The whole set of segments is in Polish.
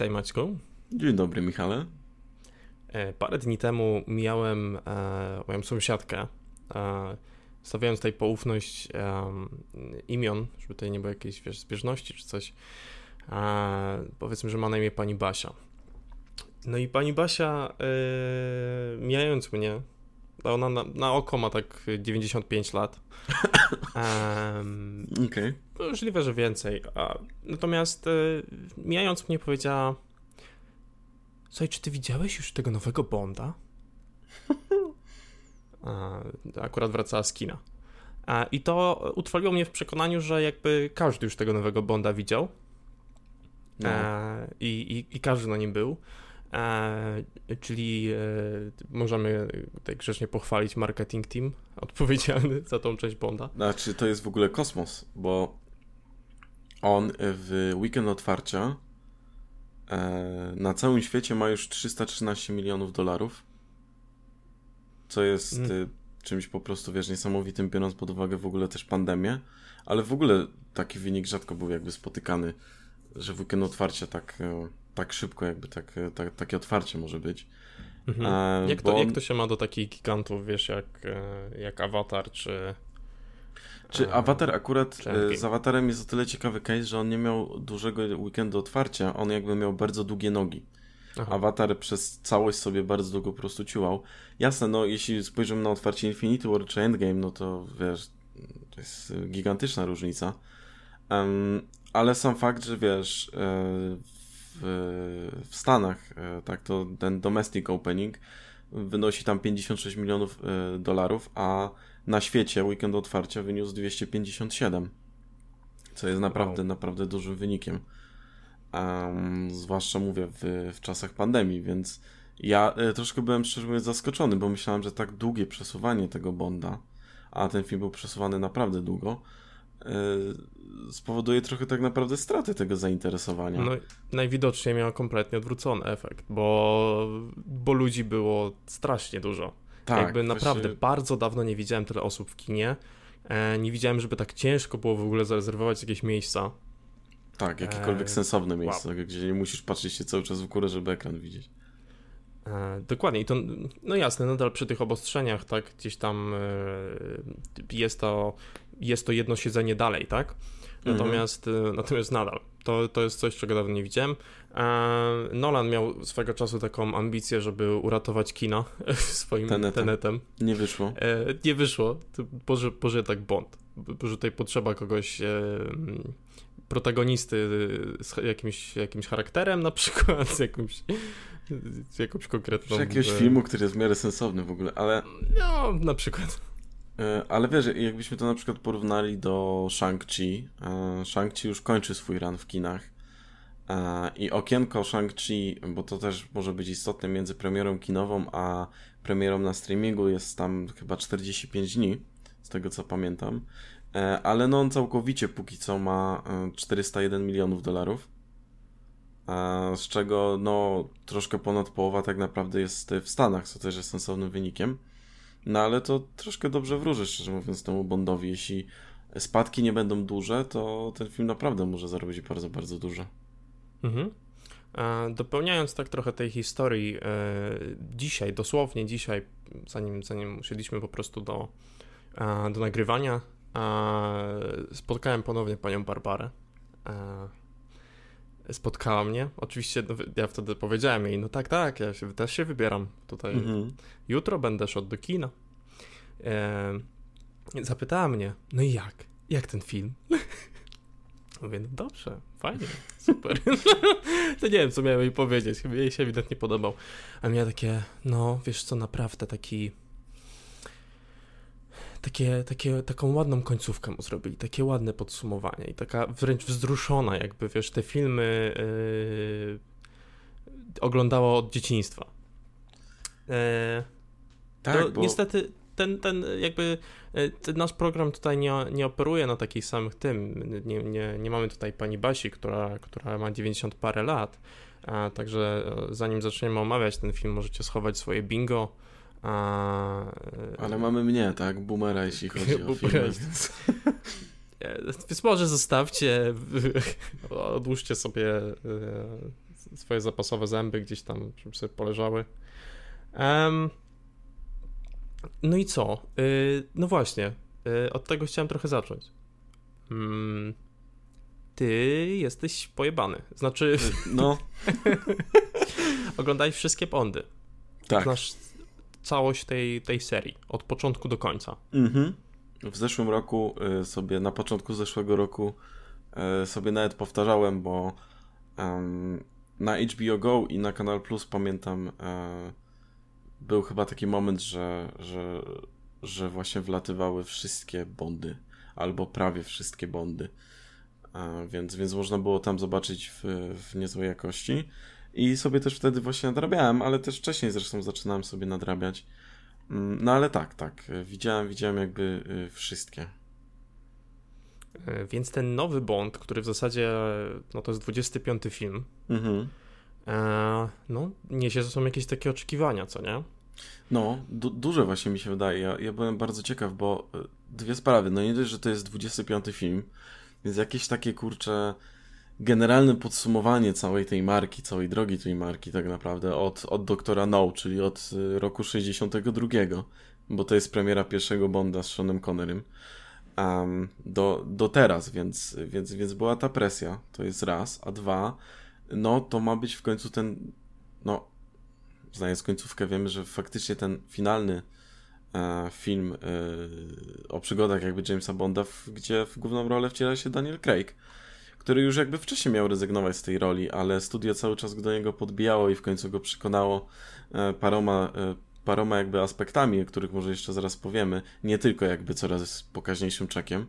Witaj Maćku. Dzień dobry Michale. E, parę dni temu mijałem e, moją sąsiadkę. E, stawiałem tutaj poufność e, imion, żeby tutaj nie było jakiejś wiesz, zbieżności czy coś. E, powiedzmy, że ma na imię pani Basia. No i pani Basia, e, mijając mnie, ona na, na, oko ma tak 95 lat. Um, Okej. Okay. Możliwe, że więcej. A, natomiast e, mijając mnie powiedziała Słuchaj, czy ty widziałeś już tego nowego Bonda? A, akurat wracała z kina. A, I to utrwaliło mnie w przekonaniu, że jakby każdy już tego nowego Bonda widział. No. E, i, i, I każdy na nim był. E, czyli e, możemy tutaj grzecznie pochwalić marketing team odpowiedzialny za tą część Bonda. Znaczy, to jest w ogóle kosmos, bo on w weekend otwarcia e, na całym świecie ma już 313 milionów dolarów, co jest mm. czymś po prostu, wiesz, niesamowitym, biorąc pod uwagę w ogóle też pandemię, ale w ogóle taki wynik rzadko był jakby spotykany, że w weekend otwarcia tak e, tak szybko, jakby tak, tak, takie otwarcie może być. Mhm. E, jak, to, on... jak to się ma do takich gigantów, wiesz, jak, e, jak Avatar, czy... Czy e, Avatar akurat, czy z Avatarem jest o tyle ciekawy case, że on nie miał dużego weekendu otwarcia, on jakby miał bardzo długie nogi. Aha. Avatar przez całość sobie bardzo długo po prostu ciułał. Jasne, no jeśli spojrzymy na otwarcie Infinity War czy Endgame, no to wiesz, to jest gigantyczna różnica. Um, ale sam fakt, że wiesz, w, Stanach, e, tak, to ten domestic opening wynosi tam 56 milionów e, dolarów, a na świecie weekend otwarcia wyniósł 257, co jest naprawdę, wow. naprawdę dużym wynikiem. Um, zwłaszcza mówię w, w czasach pandemii, więc ja e, troszkę byłem szczerze mówiąc zaskoczony, bo myślałem, że tak długie przesuwanie tego Bonda, a ten film był przesuwany naprawdę długo, spowoduje trochę tak naprawdę straty tego zainteresowania. No, najwidoczniej miał kompletnie odwrócony efekt, bo, bo ludzi było strasznie dużo. Tak, Jakby właśnie... naprawdę bardzo dawno nie widziałem tyle osób w kinie. E, nie widziałem, żeby tak ciężko było w ogóle zarezerwować jakieś miejsca. Tak, jakiekolwiek e... sensowne miejsce, wow. gdzie nie musisz patrzeć się cały czas w górę, żeby ekran widzieć. E, dokładnie i to, no jasne, nadal przy tych obostrzeniach, tak, gdzieś tam e, jest to jest to jedno siedzenie dalej, tak? Natomiast, mhm. natomiast nadal, to, to jest coś, czego dawno nie widziałem. E, Nolan miał swego czasu taką ambicję, żeby uratować kino swoim tenetem. tenetem. Nie wyszło. E, nie wyszło. Boże, Boże tak Bond. Boże tutaj potrzeba kogoś e, protagonisty z jakimś, jakimś charakterem na przykład, z jakimś z jakąś konkretną... Z jakiegoś filmu, który jest w miarę sensowny w ogóle, ale... No, na przykład. E, ale wiesz, jakbyśmy to na przykład porównali do Shang-Chi, e, Shang-Chi już kończy swój run w kinach e, i okienko Shang-Chi, bo to też może być istotne między premierą kinową a premierą na streamingu jest tam chyba 45 dni, z tego co pamiętam, ale no on całkowicie póki co ma 401 milionów dolarów, z czego no troszkę ponad połowa tak naprawdę jest w Stanach, co też jest sensownym wynikiem. No ale to troszkę dobrze wróży, szczerze mówiąc, temu Bondowi. Jeśli spadki nie będą duże, to ten film naprawdę może zarobić bardzo, bardzo dużo. Mhm. Dopełniając tak trochę tej historii, e, dzisiaj, dosłownie dzisiaj, zanim, zanim usiedliśmy po prostu do, do nagrywania, spotkałem ponownie panią Barbarę. Spotkała mnie. Oczywiście no, ja wtedy powiedziałem jej, no tak, tak, ja się, też się wybieram tutaj. Mhm. Jutro będę szedł do kina. E, zapytała mnie, no i jak? Jak ten film? Mówię, no dobrze, fajnie, super. to nie wiem, co miałem jej powiedzieć, chyba jej się ewidentnie podobał. A miała takie, no wiesz co, naprawdę taki takie, takie, taką ładną końcówkę mu zrobili, takie ładne podsumowanie i taka wręcz wzruszona, jakby wiesz, te filmy yy, oglądała od dzieciństwa. Yy, tak, bo... Niestety ten, ten jakby e, ten nasz program tutaj nie, nie operuje na takich samych tym. Nie, nie, nie mamy tutaj pani Basi, która, która ma 90 parę lat. A, także e, zanim zaczniemy omawiać ten film, możecie schować swoje bingo. A... Ale mamy mnie, tak? Boomera, jeśli chodzi o filmy. Więc... więc może zostawcie, odłóżcie sobie swoje zapasowe zęby gdzieś tam, żeby sobie poleżały. Um, no i co? Yy, no właśnie, yy, od tego chciałem trochę zacząć. Mm, ty jesteś pojebany. Znaczy. No. oglądałeś wszystkie Bondy. Tak. Znasz całość tej, tej serii, od początku do końca. Mhm. W zeszłym roku y, sobie, na początku zeszłego roku y, sobie nawet powtarzałem, bo um, na HBO Go i na Kanal Plus pamiętam y, był chyba taki moment, że, że, że właśnie wlatywały wszystkie Bondy, albo prawie wszystkie Bondy. Więc, więc można było tam zobaczyć w, w niezłej jakości. I sobie też wtedy właśnie nadrabiałem, ale też wcześniej zresztą zaczynałem sobie nadrabiać. Mm, no ale tak, tak. Widziałem, widziałem jakby y, wszystkie. E, więc ten nowy Bond, który w zasadzie no to jest 25 film, mhm. e, no niesie ze sobą jakieś takie oczekiwania, co nie? No, du duże właśnie mi się wydaje. Ja, ja byłem bardzo ciekaw, bo y, dwie sprawy. No nie dość, że to jest 25 film, więc jakieś takie kurcze generalne podsumowanie całej tej marki, całej drogi tej marki tak naprawdę od, od Doktora No, czyli od y, roku 62, bo to jest premiera pierwszego Bonda z Seanem Connerym, um, do, do teraz, więc, więc, więc była ta presja, to jest raz, a dwa, no to ma być w końcu ten, no znając końcówkę wiemy, że faktycznie ten finalny e, film e, o przygodach jakby Jamesa Bonda, gdzie w główną rolę wciela się Daniel Craig który już jakby wcześniej miał rezygnować z tej roli, ale studio cały czas do niego podbijało i w końcu go przekonało e, paroma, e, paroma jakby aspektami, o których może jeszcze zaraz powiemy, nie tylko jakby coraz pokaźniejszym czekiem,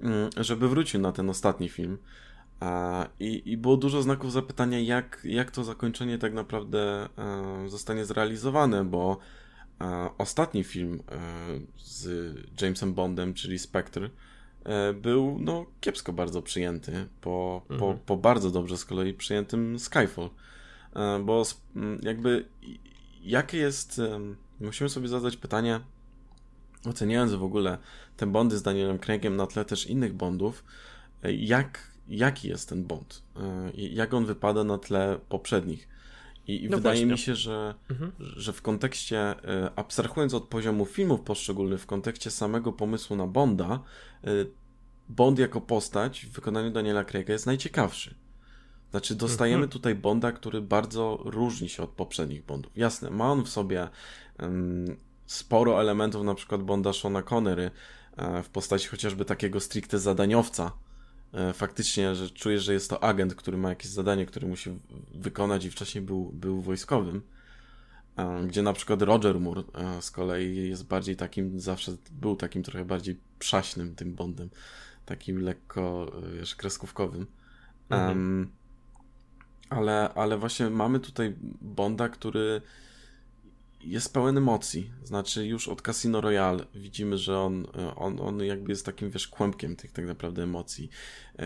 mm, żeby wrócił na ten ostatni film. I, I było dużo znaków zapytania, jak, jak to zakończenie tak naprawdę e, zostanie zrealizowane, bo ostatni film z Jamesem Bondem, czyli Spectre, był no, kiepsko bardzo przyjęty, po, mhm. po, po bardzo dobrze z kolei przyjętym Skyfall. E, bo jakby jakie jest. Musimy sobie zadać pytanie, oceniając w ogóle te bondy z Danielem Craigiem na tle też innych bondów, e, jak, jaki jest ten bond? Jak on wypada na tle poprzednich? I, no wydaje właśnie. mi się, że, mhm. że w kontekście, abstrahując od poziomu filmów poszczególnych, w kontekście samego pomysłu na Bonda, Bond jako postać w wykonaniu Daniela Craiga jest najciekawszy. Znaczy, dostajemy mhm. tutaj Bonda, który bardzo różni się od poprzednich Bondów. Jasne, ma on w sobie um, sporo elementów, na przykład Bonda Shona Connery, e, w postaci chociażby takiego stricte zadaniowca. E, faktycznie, że czujesz, że jest to agent, który ma jakieś zadanie, które musi wykonać i wcześniej był, był wojskowym. E, gdzie na przykład Roger Moore z kolei jest bardziej takim, zawsze był takim trochę bardziej przaśnym tym Bondem takim lekko, wiesz, kreskówkowym. Mhm. Um, ale, ale właśnie mamy tutaj Bonda, który jest pełen emocji. Znaczy, już od Casino Royale widzimy, że on, on, on jakby jest takim, wiesz, kłębkiem tych tak naprawdę emocji. Yy,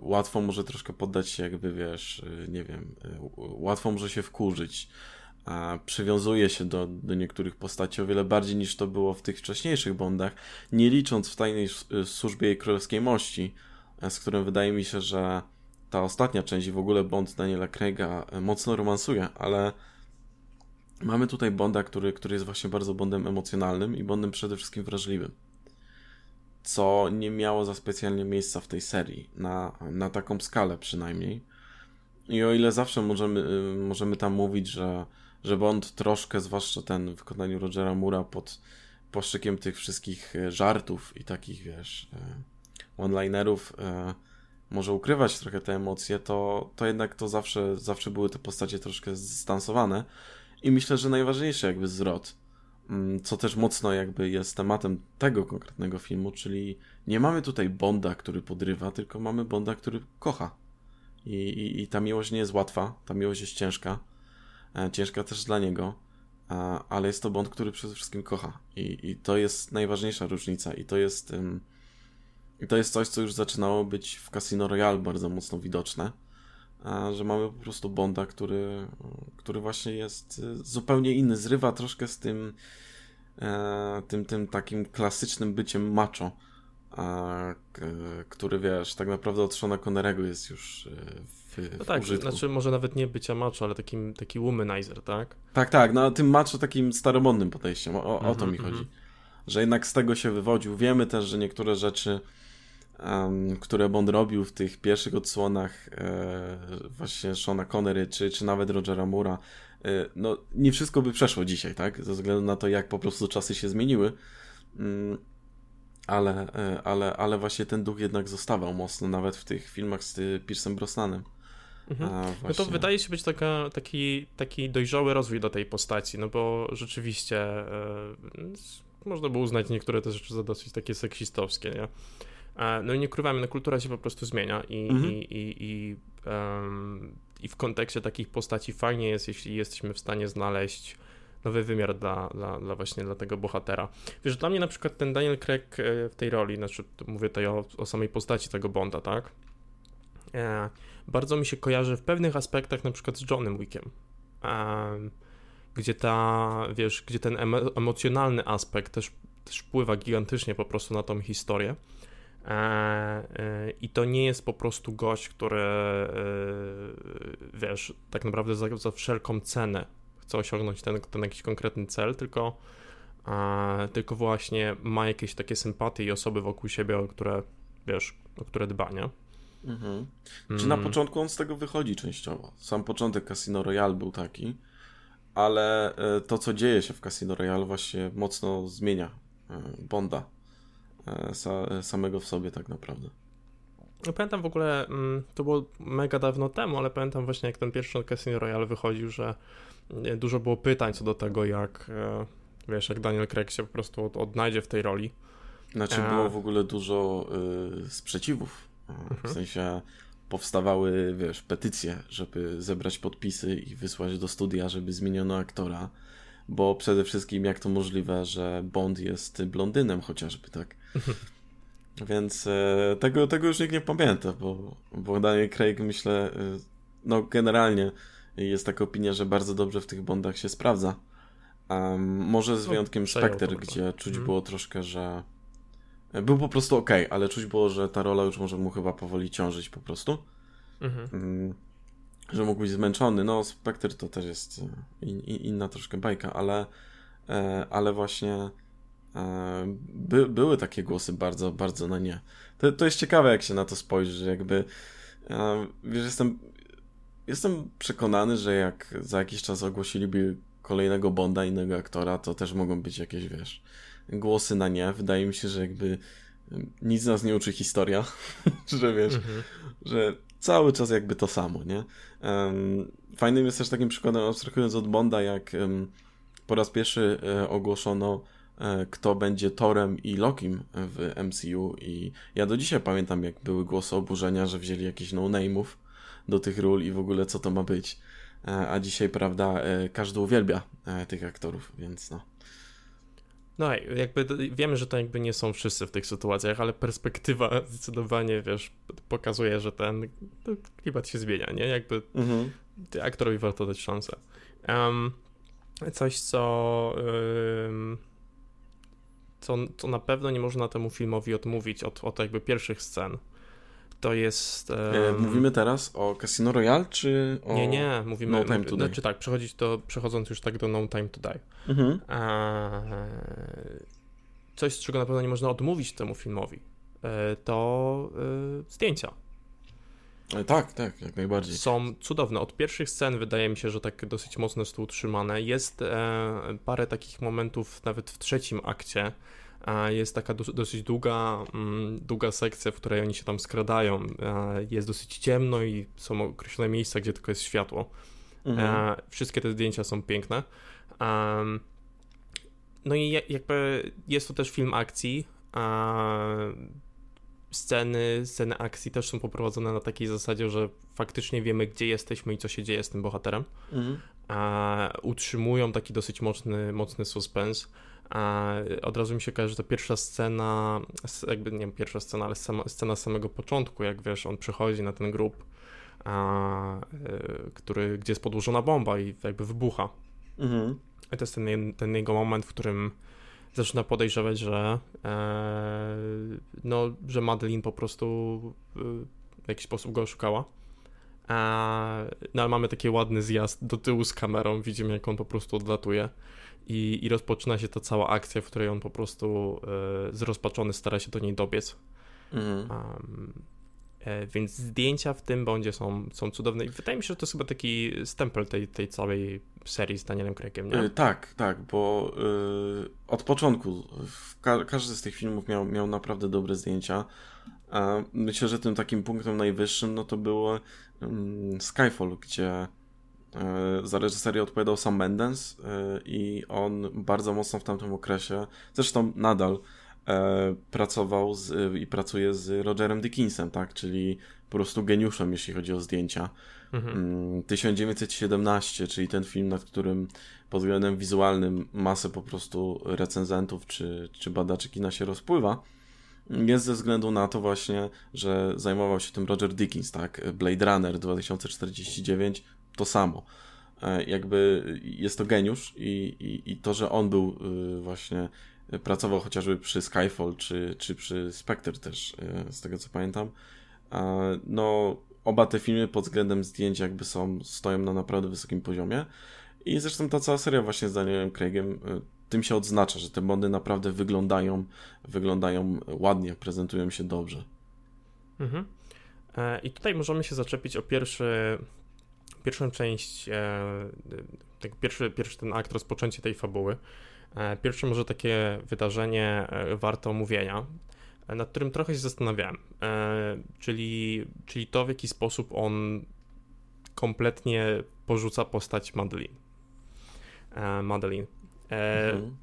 łatwo może troszkę poddać się, jakby, wiesz, yy, nie wiem, łatwo może się wkurzyć a przywiązuje się do, do niektórych postaci o wiele bardziej niż to było w tych wcześniejszych Bondach, nie licząc w tajnej służbie jej królewskiej mości, e, z którym wydaje mi się, że ta ostatnia część i w ogóle Bond Daniela Craiga e, mocno romansuje, ale mamy tutaj Bonda, który, który jest właśnie bardzo Bondem emocjonalnym i Bondem przede wszystkim wrażliwym. Co nie miało za specjalnie miejsca w tej serii, na, na taką skalę przynajmniej. I o ile zawsze możemy, y, możemy tam mówić, że że Bond troszkę, zwłaszcza ten w wykonaniu Rogera Mura pod poszczykiem tych wszystkich e, żartów i takich, wiesz, e, one-linerów może ukrywać trochę te emocje, to, to jednak to zawsze, zawsze były te postacie troszkę zdystansowane i myślę, że najważniejszy jakby zwrot, mm, co też mocno jakby jest tematem tego konkretnego filmu, czyli nie mamy tutaj Bonda, który podrywa, tylko mamy Bonda, który kocha. I, i, i ta miłość nie jest łatwa, ta miłość jest ciężka E, ciężka też dla niego, ale jest to Bond, który przede wszystkim kocha i, i to jest najważniejsza różnica i to jest i to jest coś, co już zaczynało być w Casino Royale bardzo mocno widoczne, że mamy po prostu Bonda, który, który właśnie jest y, zupełnie inny, zrywa troszkę z tym e, tym, tym takim klasycznym byciem macho, który wiesz, tak naprawdę od Shona Connerego jest już y, w, no tak, użytku. znaczy może nawet nie bycia macho, ale takim, taki womanizer, tak? Tak, tak, no tym macho takim staromodnym podejściem, o, o to Mhm, mi chodzi. mhm. Że jednak z tego się wywodził. Wiemy też, że niektóre rzeczy, em, które Bond robił w tych pierwszych odsłonach e, właśnie Shona Connery, czy, czy nawet Rogera Moore'a, e, no nie wszystko by przeszło dzisiaj, tak? Ze względu na to, jak po prostu czasy się zmieniły. Mm, ale, e, ale, ale właśnie ten duch jednak zostawał mocno, nawet w tych filmach z Piersem Brosnanem. Mhm. A, No to wydaje się być taka, taki, taki dojrzały rozwój do tej postaci, no bo rzeczywiście e, można było uznać niektóre te rzeczy za dosyć takie seksistowskie, nie? E, no i nie ukrywamy, no kultura się po prostu zmienia i, Mhm. i, i, i, em, i w kontekście takich postaci fajnie jest, jeśli jesteśmy w stanie znaleźć nowy wymiar dla, dla, dla właśnie dla tego bohatera. Wiesz, dla mnie na przykład ten Daniel Craig e, w tej roli, znaczy mówię tutaj o, o samej postaci tego Bonda, tak? E, bardzo mi się kojarzy w pewnych aspektach na przykład z Johnem Wickiem. Em, gdzie ta, wiesz, gdzie ten emo- emocjonalny aspekt też, też wpływa gigantycznie po prostu na tą historię. E, e, I to nie jest po prostu gość, który, e, wiesz, tak naprawdę za, za wszelką cenę chce osiągnąć ten, ten jakiś konkretny cel, tylko, tylko właśnie ma jakieś takie sympatie i osoby wokół siebie, o które, wiesz, o które dba, nie? Mhm. Czy na Mm. początku on z tego wychodzi częściowo? Sam początek Casino Royale był taki, ale to, co dzieje się w Casino Royale, właśnie mocno zmienia Bonda sa, samego w sobie, tak naprawdę. No pamiętam w ogóle, mm, to było mega dawno temu, ale pamiętam właśnie jak ten pierwszy Casino Royale wychodził, że e, dużo było pytań co do tego, jak e, wiesz, jak Daniel Craig się po prostu od, odnajdzie w tej roli. Znaczy, było w ogóle dużo y, sprzeciwów. E, W Mhm. sensie powstawały, wiesz, petycje, żeby zebrać podpisy i wysłać do studia, żeby zmieniono aktora. Bo przede wszystkim, jak to możliwe, że Bond jest blondynem chociażby, tak? Więc e, tego, tego już nikt nie pamięta, bo, bo Daniel Craig, myślę, e, no generalnie jest taka opinia, że bardzo dobrze w tych Bondach się sprawdza. Em, może z No, wyjątkiem przejął Spectre, gdzie czuć Mhm. było troszkę, że był po prostu ok, ale czuć było, że ta rola już może mu chyba powoli ciążyć po prostu. Mhm. Mm, że mógł być zmęczony. No, Spectre to też jest e, in, in, inna troszkę bajka, ale, e, ale właśnie e, by, były takie głosy bardzo, bardzo na nie. To, to jest ciekawe, jak się na to spojrzy, że jakby e, wiesz, jestem, jestem przekonany, że jak za jakiś czas ogłosiliby kolejnego Bonda, innego aktora, to też mogą być jakieś, wiesz, głosy na nie. Wydaje mi się, że jakby nic nas nie uczy historia, że wiesz, Mhm. że cały czas jakby to samo, nie? Fajnym jest też takim przykładem, abstrahując od Bonda, jak po raz pierwszy e, ogłoszono, e, kto będzie Torem i Lokim w MCU i ja do dzisiaj pamiętam, jak były głosy oburzenia, że wzięli jakichś no-name'ów do tych ról i w ogóle co to ma być. E, a dzisiaj, prawda, e, każdy uwielbia e, tych aktorów, więc no. No i jakby wiemy, że to jakby nie są wszyscy w tych sytuacjach, ale perspektywa zdecydowanie, wiesz, pokazuje, że ten to klimat się zmienia, nie? Jakby Mhm. aktorowi warto dać szansę. Em, coś, co, ym, co, co na pewno nie można temu filmowi odmówić od, od jakby pierwszych scen, to jest... E, em, Mówimy teraz o Casino Royale, czy o... Nie, nie, mówimy... No Time to Die? Znaczy tak, przechodzić do, przechodząc już tak do No Time to Die. Mhm. Eee, coś, z czego na pewno nie można odmówić temu filmowi, e, to e, zdjęcia. E, Tak, tak, jak najbardziej. Są cudowne. Od pierwszych scen wydaje mi się, że tak dosyć mocno jest tu utrzymane. Jest e, parę takich momentów nawet w trzecim akcie. E, jest taka dos- dosyć długa, mm, długa sekcja, w której oni się tam skradają. E, jest dosyć ciemno i są określone miejsca, gdzie tylko jest światło. Mhm. E, wszystkie te zdjęcia są piękne. No i ja- jakby jest to też film akcji. Sceny, sceny akcji też są poprowadzone na takiej zasadzie, że faktycznie wiemy, gdzie jesteśmy i co się dzieje z tym bohaterem. Mhm. A utrzymują taki dosyć mocny, mocny suspens. A od razu mi się kojarzy, że ta pierwsza scena, jakby nie wiem, pierwsza scena, ale sama, scena z samego początku, jak wiesz, on przychodzi na ten grób, a, y, który, gdzie jest podłożona bomba i jakby wybucha. Mhm. I to jest ten, ten jego moment, w którym zaczyna podejrzewać, że, e, no, że Madeline po prostu y, w jakiś sposób go oszukała. no ale mamy taki ładny zjazd do tyłu z kamerą, widzimy jak on po prostu odlatuje i, i rozpoczyna się ta cała akcja, w której on po prostu e, zrozpaczony stara się do niej dobiec. Mhm. Um, e, więc zdjęcia w tym bądzie są, są cudowne i wydaje mi się, że to jest chyba taki stempel tej, tej całej serii z Danielem Craigiem, nie? Yy, tak, tak, bo yy, od początku ka każdy z tych filmów miał, miał naprawdę dobre zdjęcia. A myślę, że tym takim punktem najwyższym no to było um, Skyfall, gdzie E, za reżyserię odpowiadał Sam Mendes e, i on bardzo mocno w tamtym okresie, zresztą nadal e, pracował z, i pracuje z Rogerem Dickinsem, tak, czyli po prostu geniuszem, jeśli chodzi o zdjęcia. Mhm. 1917, mm, czyli ten film, nad którym pod względem wizualnym masę po prostu recenzentów czy, czy badaczy kina się rozpływa, jest ze względu na to właśnie, że zajmował się tym Roger Dickens, tak? Blade Runner 2049 to samo. E, jakby jest to geniusz i, i, i to, że on był y, właśnie, pracował chociażby przy Skyfall czy, czy przy Spectre też, y, z tego co pamiętam, no oba te filmy pod względem zdjęć jakby są, stoją na naprawdę wysokim poziomie i zresztą ta cała seria właśnie z Danielem Craigiem y, tym się odznacza, że te Bondy naprawdę wyglądają, wyglądają ładnie, prezentują się dobrze. Mhm. E, I tutaj możemy się zaczepić o pierwszy pierwszą część, e, tak pierwszy, pierwszy ten akt, rozpoczęcie tej fabuły, e, pierwsze może takie wydarzenie e, warte omówienia, nad którym trochę się zastanawiałem, czyli, czyli to, w jaki sposób on kompletnie porzuca postać Madeline. Madeline. Mhm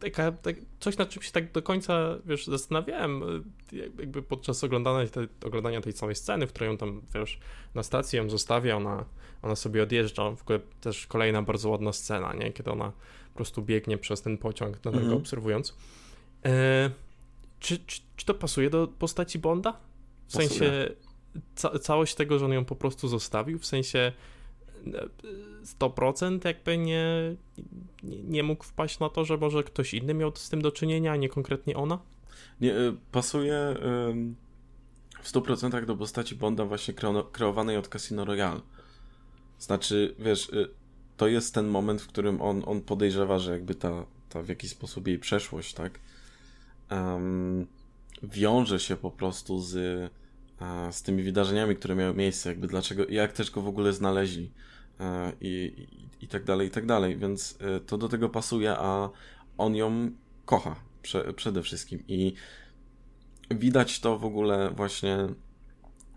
taka, tak, coś nad czym się tak do końca, wiesz, zastanawiałem, jakby podczas oglądania, te, oglądania tej całej sceny, w której on tam, wiesz, na stacji ją zostawia, ona, ona sobie odjeżdża, w ogóle też kolejna bardzo ładna scena, nie, kiedy ona po prostu biegnie przez ten pociąg, na mm -hmm. obserwując. E, czy, czy, czy to pasuje do postaci Bonda? W sensie ca całość tego, że on ją po prostu zostawił, w sensie 100% jakby nie, nie, nie, mógł wpaść na to, że może ktoś inny miał z tym do czynienia, a nie konkretnie ona? Nie, y, pasuje w 100% do postaci Bonda właśnie kreowanej od Casino Royale. Znaczy, wiesz, y, to jest ten moment, w którym on, on podejrzewa, że jakby ta, ta w jakiś sposób jej przeszłość, tak, um, wiąże się po prostu z, z tymi wydarzeniami, które miały miejsce, jakby dlaczego, jak też go w ogóle znaleźli. E, i, i, i tak dalej, i tak dalej. Więc e, to do tego pasuje, a on ją kocha prze, przede wszystkim. I widać to w ogóle właśnie.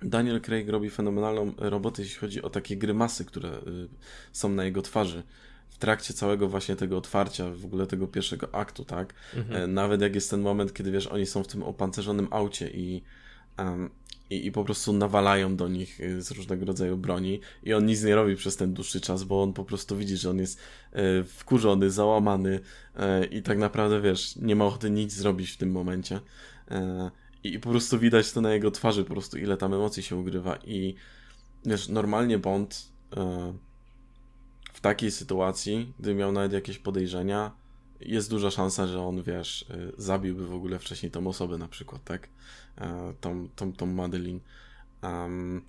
Daniel Craig robi fenomenalną robotę, jeśli chodzi o takie grymasy, które e, są na jego twarzy w trakcie całego właśnie tego otwarcia, w ogóle tego pierwszego aktu, tak? Mhm. Nawet jak jest ten moment, kiedy wiesz, oni są w tym opancerzonym aucie i um, i, i po prostu nawalają do nich y, z różnego rodzaju broni i on nic nie robi przez ten dłuższy czas, bo on po prostu widzi, że on jest e, wkurzony, załamany e, i tak naprawdę, wiesz, nie ma ochoty nic zrobić w tym momencie e, i po prostu widać to na jego twarzy, po prostu ile tam emocji się ugrywa i wiesz, normalnie Bond w takiej sytuacji, gdy miał nawet jakieś podejrzenia, jest duża szansa, że on, wiesz, zabiłby w ogóle wcześniej tą osobę na przykład, tak? E, tą, tą, tą Madeline. Um,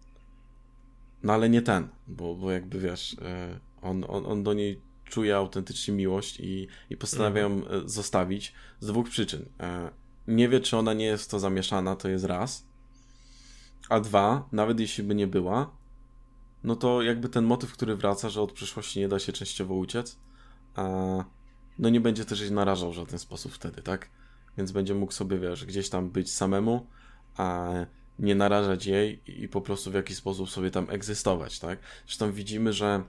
no ale nie ten, bo, bo jakby wiesz, e, on, on, on do niej czuje autentycznie miłość i, i postanawia ją mhm. zostawić z dwóch przyczyn. Nie wie, czy ona nie jest to zamieszana, to jest raz. A dwa, nawet jeśli by nie była, no to jakby ten motyw, który wraca, że od przyszłości nie da się częściowo uciec, no nie będzie też jej narażał w żaden sposób wtedy, tak? Więc będzie mógł sobie, wiesz, gdzieś tam być samemu, a nie narażać jej i po prostu w jakiś sposób sobie tam egzystować, tak? Zresztą widzimy, że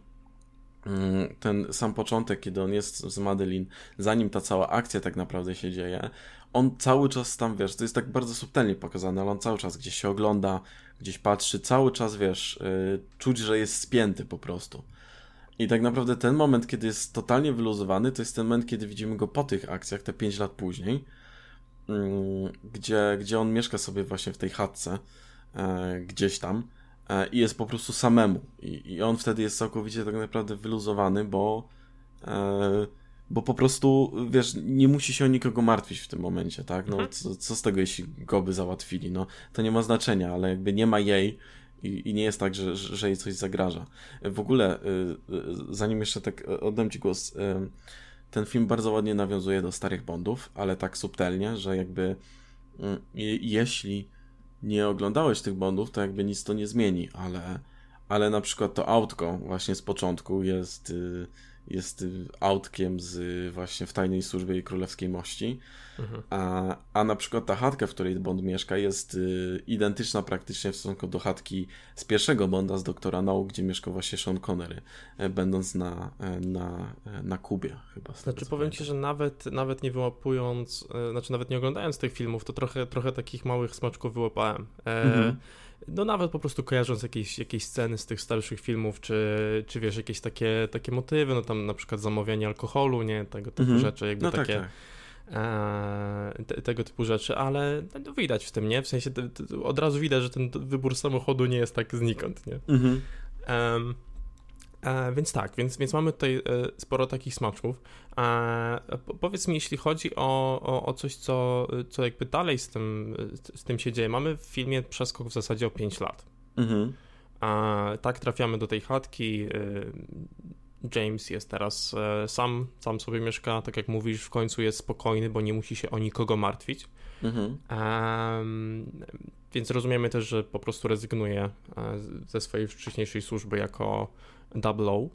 mm, ten sam początek, kiedy on jest z Madeline, zanim ta cała akcja tak naprawdę się dzieje, on cały czas tam, wiesz, to jest tak bardzo subtelnie pokazane, ale on cały czas gdzieś się ogląda, gdzieś patrzy, cały czas, wiesz, yy, czuć, że jest spięty po prostu. I tak naprawdę ten moment, kiedy jest totalnie wyluzowany, to jest ten moment, kiedy widzimy go po tych akcjach, te 5 lat później, Mm, gdzie, gdzie on mieszka sobie właśnie w tej chatce e, gdzieś tam e, i jest po prostu samemu. I, I on wtedy jest całkowicie tak naprawdę wyluzowany, bo e, bo po prostu, wiesz, nie musi się o nikogo martwić w tym momencie, tak? No, mhm. co, co z tego, jeśli go by załatwili? No, to nie ma znaczenia, ale jakby nie ma jej I, i nie jest tak, że, że jej coś zagraża. W ogóle, zanim jeszcze tak oddam Ci głos, ten film bardzo ładnie nawiązuje do starych Bondów, ale tak subtelnie, że jakby jeśli nie oglądałeś tych Bondów, to jakby nic to nie zmieni, ale, ale na przykład to autko właśnie z początku jest y, jest autkiem z właśnie w tajnej służbie i królewskiej mości. Mhm. A, a na przykład ta chatka, w której Bond mieszka, jest y, identyczna praktycznie w stosunku do chatki z pierwszego Bonda, z doktora No, gdzie mieszkał właśnie Sean Connery, e, będąc na, e, na, e, na Kubie chyba. Znaczy powiem ci, że nawet, nawet nie wyłapując, znaczy nawet nie oglądając tych filmów, to trochę, trochę takich małych smaczków wyłapałem. Mhm no nawet po prostu kojarząc jakieś, jakieś sceny z tych starszych filmów, czy, czy wiesz, jakieś takie, takie motywy, no tam na przykład zamawianie alkoholu, nie, tego typu mhm. rzeczy, jakby no tak, takie... Tak, tak. Te, tego typu rzeczy, ale no, widać w tym, nie? W sensie te, te, od razu widać, że ten wybór samochodu nie jest tak znikąd, nie? Mhm. Um, E, więc tak, więc, więc mamy tutaj e, sporo takich smaczków. E, powiedz mi, jeśli chodzi o, o, o, coś, co, co jakby dalej z tym, z tym się dzieje. Mamy w filmie przeskok w zasadzie o 5 lat. Mhm. E, tak trafiamy do tej chatki. E, James jest teraz e, sam, sam sobie mieszka, tak jak mówisz, w końcu jest spokojny, bo nie musi się o nikogo martwić. Mhm. więc rozumiemy też, że po prostu rezygnuje ze swojej wcześniejszej służby jako Double O.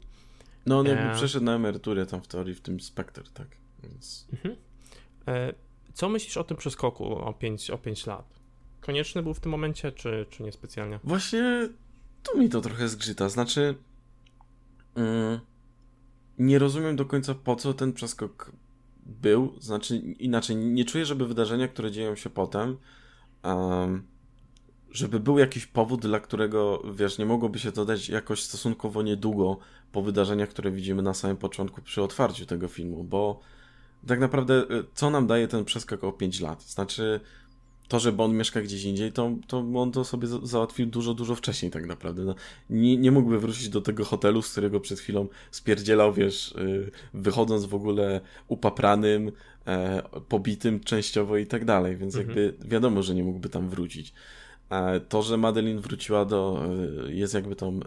No on jakby e... przeszedł na emeryturę tam w teorii w tym Spectre, tak. Więc... Mhm. E... Co myślisz o tym przeskoku o 5 o pięć lat? Konieczny był w tym momencie, czy, czy niespecjalnie? Właśnie tu mi to trochę zgrzyta. Znaczy, mm, nie rozumiem do końca po co ten przeskok był. Znaczy, inaczej, nie czuję, żeby wydarzenia, które dzieją się potem, um, żeby był jakiś powód, dla którego, wiesz, nie mogłoby się to dać jakoś stosunkowo niedługo po wydarzeniach, które widzimy na samym początku przy otwarciu tego filmu, bo tak naprawdę y, co nam daje ten przeskok o 5 lat? Znaczy, to, że Bond mieszka gdzieś indziej, to, to on to sobie załatwił dużo, dużo wcześniej tak naprawdę. No, nie, nie mógłby wrócić do tego hotelu, z którego przed chwilą spierdzielał, wiesz, y, wychodząc w ogóle upapranym, e, pobitym częściowo i tak dalej, więc mhm. jakby wiadomo, że nie mógłby tam wrócić. E, to, że Madeline wróciła do, e, jest jakby tą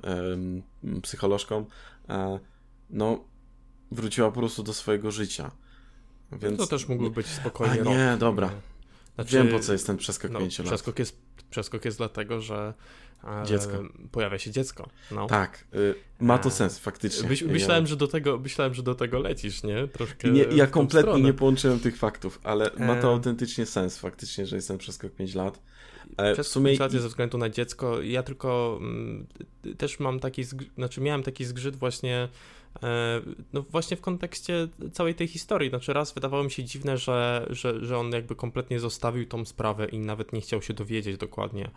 psycholożką, e, no wróciła po prostu do swojego życia. Więc... To też mógłby być spokojnie A, nie, rok. dobra. Znaczy, Wiem, po co jest ten przeskok no, 5 lat. Przeskok jest, przeskok jest dlatego, że dziecko. pojawia się dziecko. No. Tak, y, ma to sens faktycznie. Myśl, myślałem, że do tego, myślałem, że do tego lecisz, nie? Troszkę nie ja kompletnie stronę. nie połączyłem tych faktów, ale ma to autentycznie sens faktycznie, że jest ten przeskok 5 lat. Ale Przez w sumie ze względu na dziecko, ja tylko mm, też mam taki, znaczy miałem taki zgrzyt właśnie e, no właśnie w kontekście całej tej historii. Znaczy raz wydawało mi się dziwne, że, że, że on jakby kompletnie zostawił tą sprawę i nawet nie chciał się dowiedzieć dokładnie,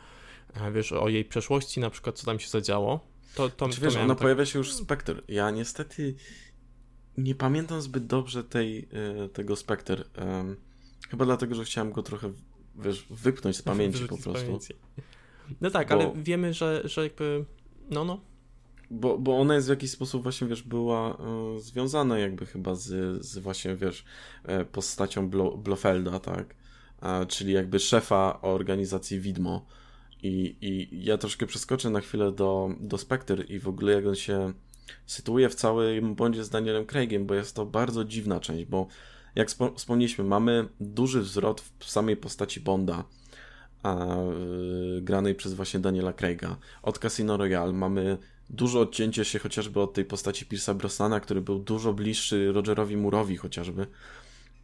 e, wiesz, o jej przeszłości na przykład, co tam się zadziało. To, to, Czy wiesz, ona tak... pojawia się już Spectre. Ja niestety nie pamiętam zbyt dobrze tej, e, tego Spectre. Chyba dlatego, że chciałem go trochę wiesz, wypchnąć z pamięci po prostu. Pamięci. No tak, bo, ale wiemy, że, że jakby, no, no. Bo, bo ona jest w jakiś sposób właśnie, wiesz, była y, związana jakby chyba z, z właśnie, wiesz, y, postacią Blo, Blofelda, tak? A, czyli jakby szefa organizacji Widmo. I, I ja troszkę przeskoczę na chwilę do, do Spectre i w ogóle jak on się sytuuje w całym bądzie z Danielem Craigiem, bo jest to bardzo dziwna część, bo jak wspomnieliśmy, mamy duży wzrost w samej postaci Bonda, a, yy, granej przez właśnie Daniela Craiga. Od Casino Royale mamy dużo odcięcie się chociażby od tej postaci Pierce'a Brosnana, który był dużo bliższy Rogerowi Murowi chociażby.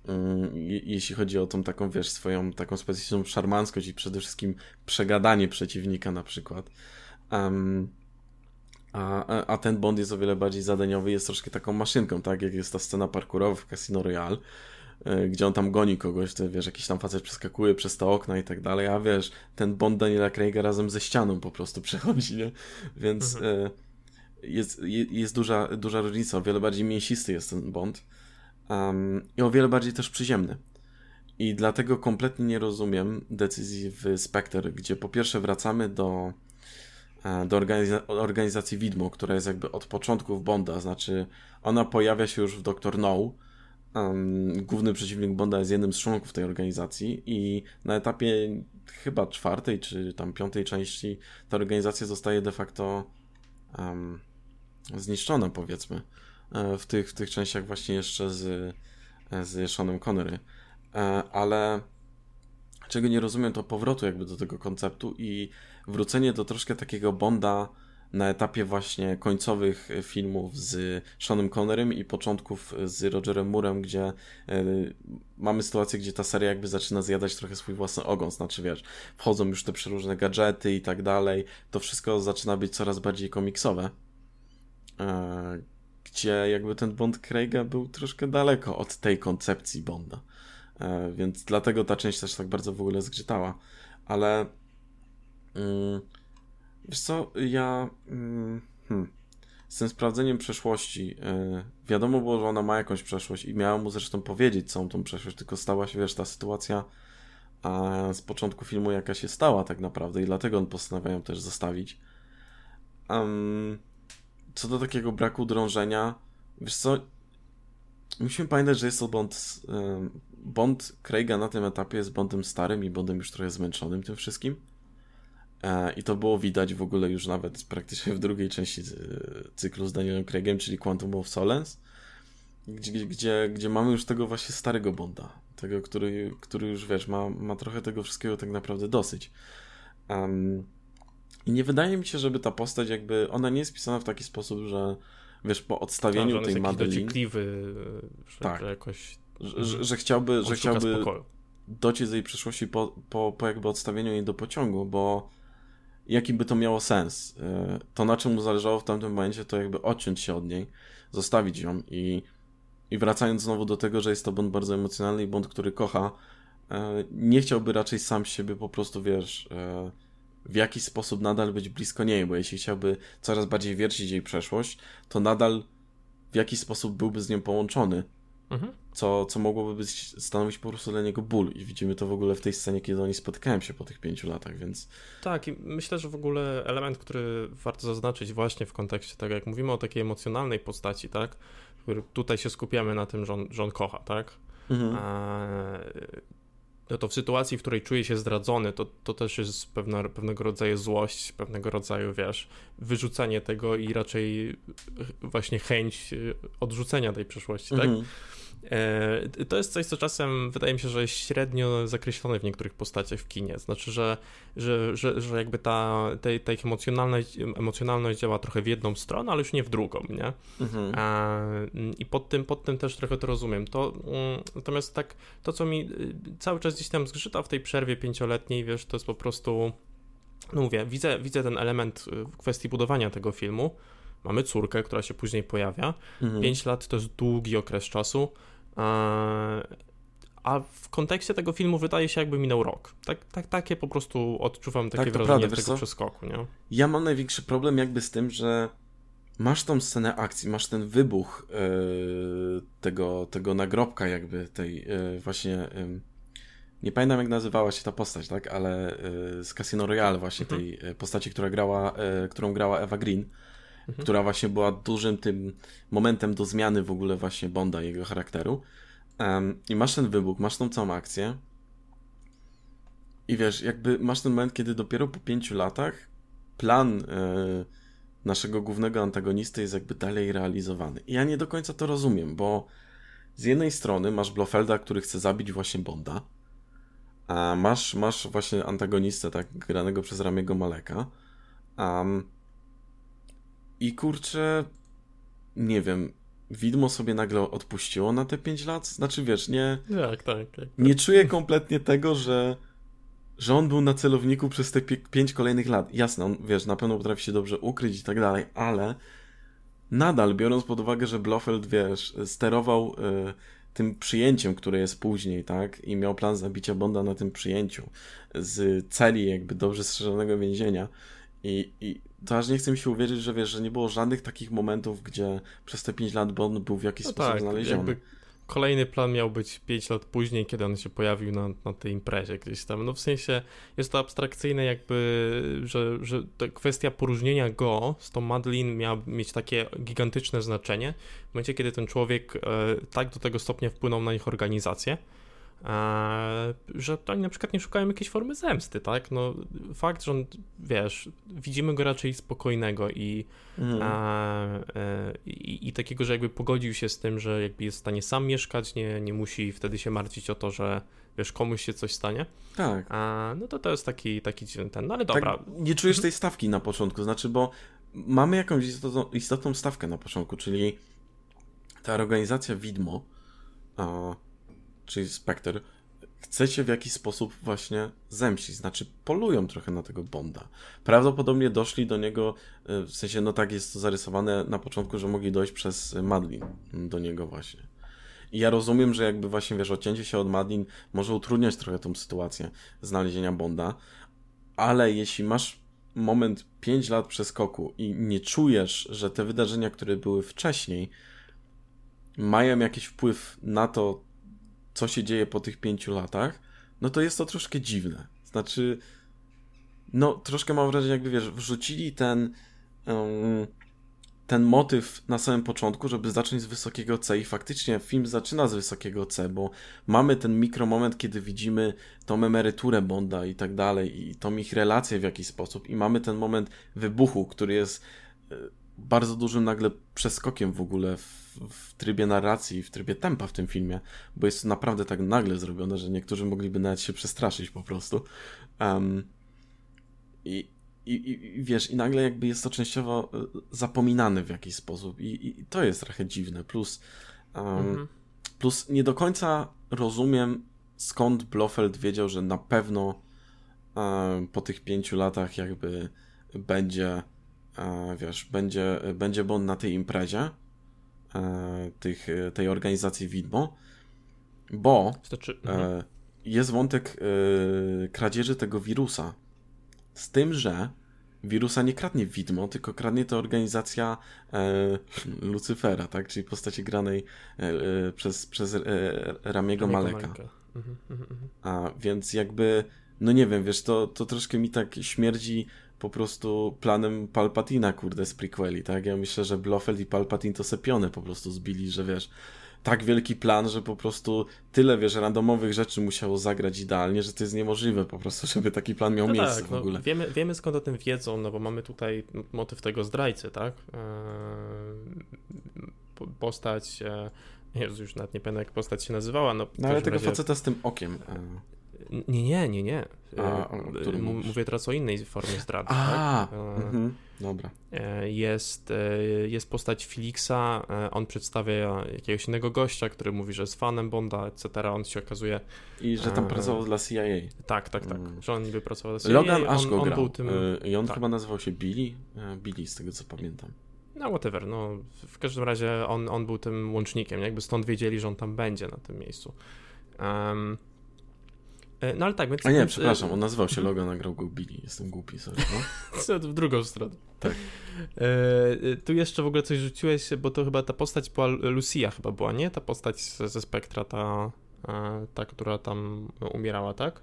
Yy, jeśli chodzi o tą taką, wiesz, swoją taką specyficzną szarmanskość i przede wszystkim przegadanie przeciwnika na przykład. Um, a, a ten Bond jest o wiele bardziej zadaniowy, jest troszkę taką maszynką, tak jak jest ta scena parkurowa w Casino Royale, e, gdzie on tam goni kogoś, to wiesz, jakiś tam facet przeskakuje przez te okna i tak dalej, a wiesz, ten Bond Daniela Craiga razem ze ścianą po prostu przechodzi, nie? Więc mhm. E, jest, jest duża, duża różnica, o wiele bardziej mięsisty jest ten Bond um, i o wiele bardziej też przyziemny. I dlatego kompletnie nie rozumiem decyzji w Spectre, gdzie po pierwsze wracamy do do organiza organizacji Widmo, która jest jakby od początków Bonda, znaczy ona pojawia się już w Doctor No, Um, główny przeciwnik Bonda jest jednym z członków tej organizacji i na etapie chyba czwartej czy tam piątej części ta organizacja zostaje de facto um, zniszczona, powiedzmy, e, w tych, w tych częściach właśnie jeszcze z, z Seanem Connery. E, ale czego nie rozumiem, to powrotu jakby do tego konceptu i wrócenie do troszkę takiego Bonda na etapie właśnie końcowych filmów z Seanem Connerym i początków z Rogerem Moorem, gdzie y, mamy sytuację, gdzie ta seria jakby zaczyna zjadać trochę swój własny ogon, znaczy wiesz, wchodzą już te przeróżne gadżety i tak dalej, to wszystko zaczyna być coraz bardziej komiksowe, y, gdzie jakby ten Bond Craiga był troszkę daleko od tej koncepcji Bonda, y, więc dlatego ta część też tak bardzo w ogóle zgrzytała, ale Wiesz co, ja mm, hmm, z tym sprawdzeniem przeszłości, yy, wiadomo było, że ona ma jakąś przeszłość i miałem mu zresztą powiedzieć całą tą przeszłość, tylko stała się, wiesz, ta sytuacja a z początku filmu jaka się stała tak naprawdę i dlatego on postanawiają też zostawić. Um, co do takiego braku drążenia, wiesz co, musimy pamiętać, że jest to Bond, Bond Craiga na tym etapie jest Bondem starym i Bondem już trochę zmęczonym tym wszystkim. E, I to było widać w ogóle już nawet praktycznie w drugiej części cyklu z Danielem Craigiem, czyli Quantum of Solace, gdzie, gdzie, gdzie mamy już tego właśnie starego Bonda. Tego, który, który już wiesz, ma, ma trochę tego wszystkiego tak naprawdę dosyć. Um, I nie wydaje mi się, żeby ta postać jakby, ona nie jest pisana w taki sposób, że wiesz, po odstawieniu tak, tej Madeline... że, tak, że jakoś... Że, że, chciałby, że chciałby dociec z jej przyszłości po, po, po jakby odstawieniu jej do pociągu, bo jaki by to miało sens. E, to, na czym mu zależało w tamtym momencie, to jakby odciąć się od niej, zostawić ją i, i wracając znowu do tego, że jest to Bond bardzo emocjonalny i Bond, który kocha, e, nie chciałby raczej sam siebie po prostu, wiesz, e, w jakiś sposób nadal być blisko niej, bo jeśli chciałby coraz bardziej wiercić jej przeszłość, to nadal w jakiś sposób byłby z nią połączony. Mhm. Co, co mogłoby być, stanowić po prostu dla niego ból. I widzimy to w ogóle w tej scenie, kiedy oni spotykają się po tych pięciu latach, więc. Tak, i myślę, że w ogóle element, który warto zaznaczyć właśnie w kontekście tego, jak mówimy o takiej emocjonalnej postaci, tak? Tutaj się skupiamy na tym, że on, że on kocha, tak? Mhm. A, no to w sytuacji, w której czuje się zdradzony, to, to też jest pewna, pewnego rodzaju złość, pewnego rodzaju, wiesz, wyrzucenie tego i raczej właśnie chęć odrzucenia tej przeszłości, tak? Mhm. To jest coś, co czasem wydaje mi się, że jest średnio zakreślone w niektórych postaciach w kinie. Znaczy, że, że, że, że jakby ta, ta, ta ich emocjonalność, emocjonalność działa trochę w jedną stronę, ale już nie w drugą, nie? Mhm. E, I pod tym, pod tym też trochę to rozumiem. To, mm, natomiast tak, to co mi y, cały czas gdzieś tam zgrzyta w tej przerwie pięcioletniej, wiesz, to jest po prostu, no mówię, widzę, widzę ten element y, w kwestii budowania tego filmu, Mamy córkę, która się później pojawia. Mhm. 5 lat to jest długi okres czasu. A w kontekście tego filmu wydaje się, jakby minął rok. Tak, tak, takie po prostu odczuwam takie tak, wrażenie prawda, tego przeskoku, nie? Ja mam największy problem jakby z tym, że masz tą scenę akcji, masz ten wybuch yy, tego, tego nagrobka jakby, tej yy, właśnie... Yy, nie pamiętam jak nazywała się ta postać, tak, ale z Casino Royale właśnie, mhm. tej postaci, która grała, którą grała Eva Green mhm. która właśnie była dużym tym momentem do zmiany w ogóle właśnie Bonda, jego charakteru. Um, I masz ten wybuch, masz tą całą akcję. I wiesz, jakby masz ten moment, kiedy dopiero po pięciu latach plan e, naszego głównego antagonisty jest jakby dalej realizowany. I ja nie do końca to rozumiem, bo z jednej strony masz Blofelda, który chce zabić właśnie Bonda, a masz, masz właśnie antagonistę, tak, granego przez Ramiego Maleka, um, i kurczę, nie wiem, widmo sobie nagle odpuściło na te 5 lat? Znaczy, wiesz, nie. Tak, tak, tak. Nie czuję kompletnie tego, że, że on był na celowniku przez te 5 kolejnych lat. Jasne, on, wiesz, na pewno potrafi się dobrze ukryć i tak dalej, ale nadal, biorąc pod uwagę, że Blofeld, wiesz, sterował y, tym przyjęciem, które jest później, tak, i miał plan zabicia Bonda na tym przyjęciu z celi jakby dobrze strzeżonego więzienia i, i to aż nie chcę mi się uwierzyć, że wiesz, że nie było żadnych takich momentów, gdzie przez te 5 lat Bond był w jakiś no sposób tak, znaleziony. kolejny plan miał być 5 lat później, kiedy on się pojawił na, na tej imprezie gdzieś tam. No w sensie jest to abstrakcyjne jakby, że, że ta kwestia poróżnienia go z tą Madeline miała mieć takie gigantyczne znaczenie w momencie, kiedy ten człowiek e, tak do tego stopnia wpłynął na ich organizację, że oni na przykład nie szukają jakiejś formy zemsty, tak? No fakt, że on, wiesz, widzimy go raczej spokojnego i, mm. e, i, i, takiego, że jakby pogodził się z tym, że jakby jest w stanie sam mieszkać, nie, nie musi wtedy się martwić o to, że wiesz, komuś się coś stanie. Tak. A, no to to jest taki, taki ten, no ale dobra. Tak, nie czujesz tej stawki na początku, znaczy, bo mamy jakąś istotną, istotną stawkę na początku, czyli ta organizacja Widmo, a, czyli Spectre, chce się w jakiś sposób właśnie zemścić, znaczy polują trochę na tego Bonda. Prawdopodobnie doszli do niego, e, w sensie, no tak jest to zarysowane na początku, że mogli dojść przez Madlin do niego właśnie. I ja rozumiem, że jakby właśnie, wiesz, odcięcie się od Madlin może utrudniać trochę tą sytuację znalezienia Bonda, ale jeśli masz moment 5 lat przeskoku i nie czujesz, że te wydarzenia, które były wcześniej, mają jakiś wpływ na to, co się dzieje po tych pięciu latach, no to jest to troszkę dziwne. Znaczy, no troszkę mam wrażenie, jakby wiesz, wrzucili ten um, ten motyw na samym początku, żeby zacząć z wysokiego C i faktycznie film zaczyna z wysokiego C, bo mamy ten mikromoment, kiedy widzimy tą emeryturę Bonda i tak dalej i tą ich relację w jakiś sposób i mamy ten moment wybuchu, który jest e, bardzo dużym nagle przeskokiem w ogóle w, w trybie narracji, w trybie tempa w tym filmie, bo jest to naprawdę tak nagle zrobione, że niektórzy mogliby nawet się przestraszyć po prostu. Um, i, i, i, wiesz, i nagle jakby jest to częściowo e, zapominane w jakiś sposób i, i to jest trochę dziwne. Plus, um, mhm. plus nie do końca rozumiem skąd Blofeld wiedział, że na pewno um, po tych pięciu latach jakby będzie E, wiesz, będzie, będzie Bond na tej imprezie tych, tej organizacji Widmo, bo znaczy, mhm. jest wątek kradzieży tego wirusa. Z tym, że wirusa nie kradnie Widmo, tylko kradnie to organizacja e, Lucyfera, tak? Czyli postaci granej e, przez, przez e, Ramiego Maleka. Mhm, mhm, mhm. A więc jakby, no nie wiem, wiesz, to, to troszkę mi tak śmierdzi po prostu planem Palpatina, kurde, z prequeli, tak? Ja myślę, że Blofeld i Palpatine to sepione po prostu zbili, że wiesz, tak wielki plan, że po prostu tyle, wiesz, randomowych rzeczy musiało zagrać idealnie, że to jest niemożliwe po prostu, żeby taki plan miał no miejsce tak, w no, ogóle. No, wiemy, wiemy skąd o tym wiedzą, no bo mamy tutaj motyw tego zdrajcy, tak? Eee, postać, e, Jezu, już nawet nie pamiętam jak postać się nazywała. No, no ale tego razie... faceta z tym okiem. Nie, nie, nie, nie. A, e, mówię teraz o innej formie zdrady. A, tak? mhm, dobra. Jest, jest postać Felixa, on przedstawia jakiegoś innego gościa, który mówi, że jest fanem Bonda, etc. On się okazuje... I że tam pracował dla CIA. Tak, tak, tak. Mm. Że on niby pracował dla CIA. Logan aż go on, grał. Był tym... I on tak. chyba nazywał się Billy. Billy, z tego co pamiętam. No, whatever. No, w każdym razie on, on był tym łącznikiem. Jakby stąd wiedzieli, że on tam będzie na tym miejscu. Um, no ale tak, więc... A nie, przepraszam, on nazywał się Logan, nagrał go Billy. Jestem głupi sobie, no. w drugą stronę. Tak. E, e, tu jeszcze w ogóle coś rzuciłeś, bo to chyba ta postać była, Lucia chyba była, nie? Ta postać ze Spektra, ta, e, ta która tam umierała, tak?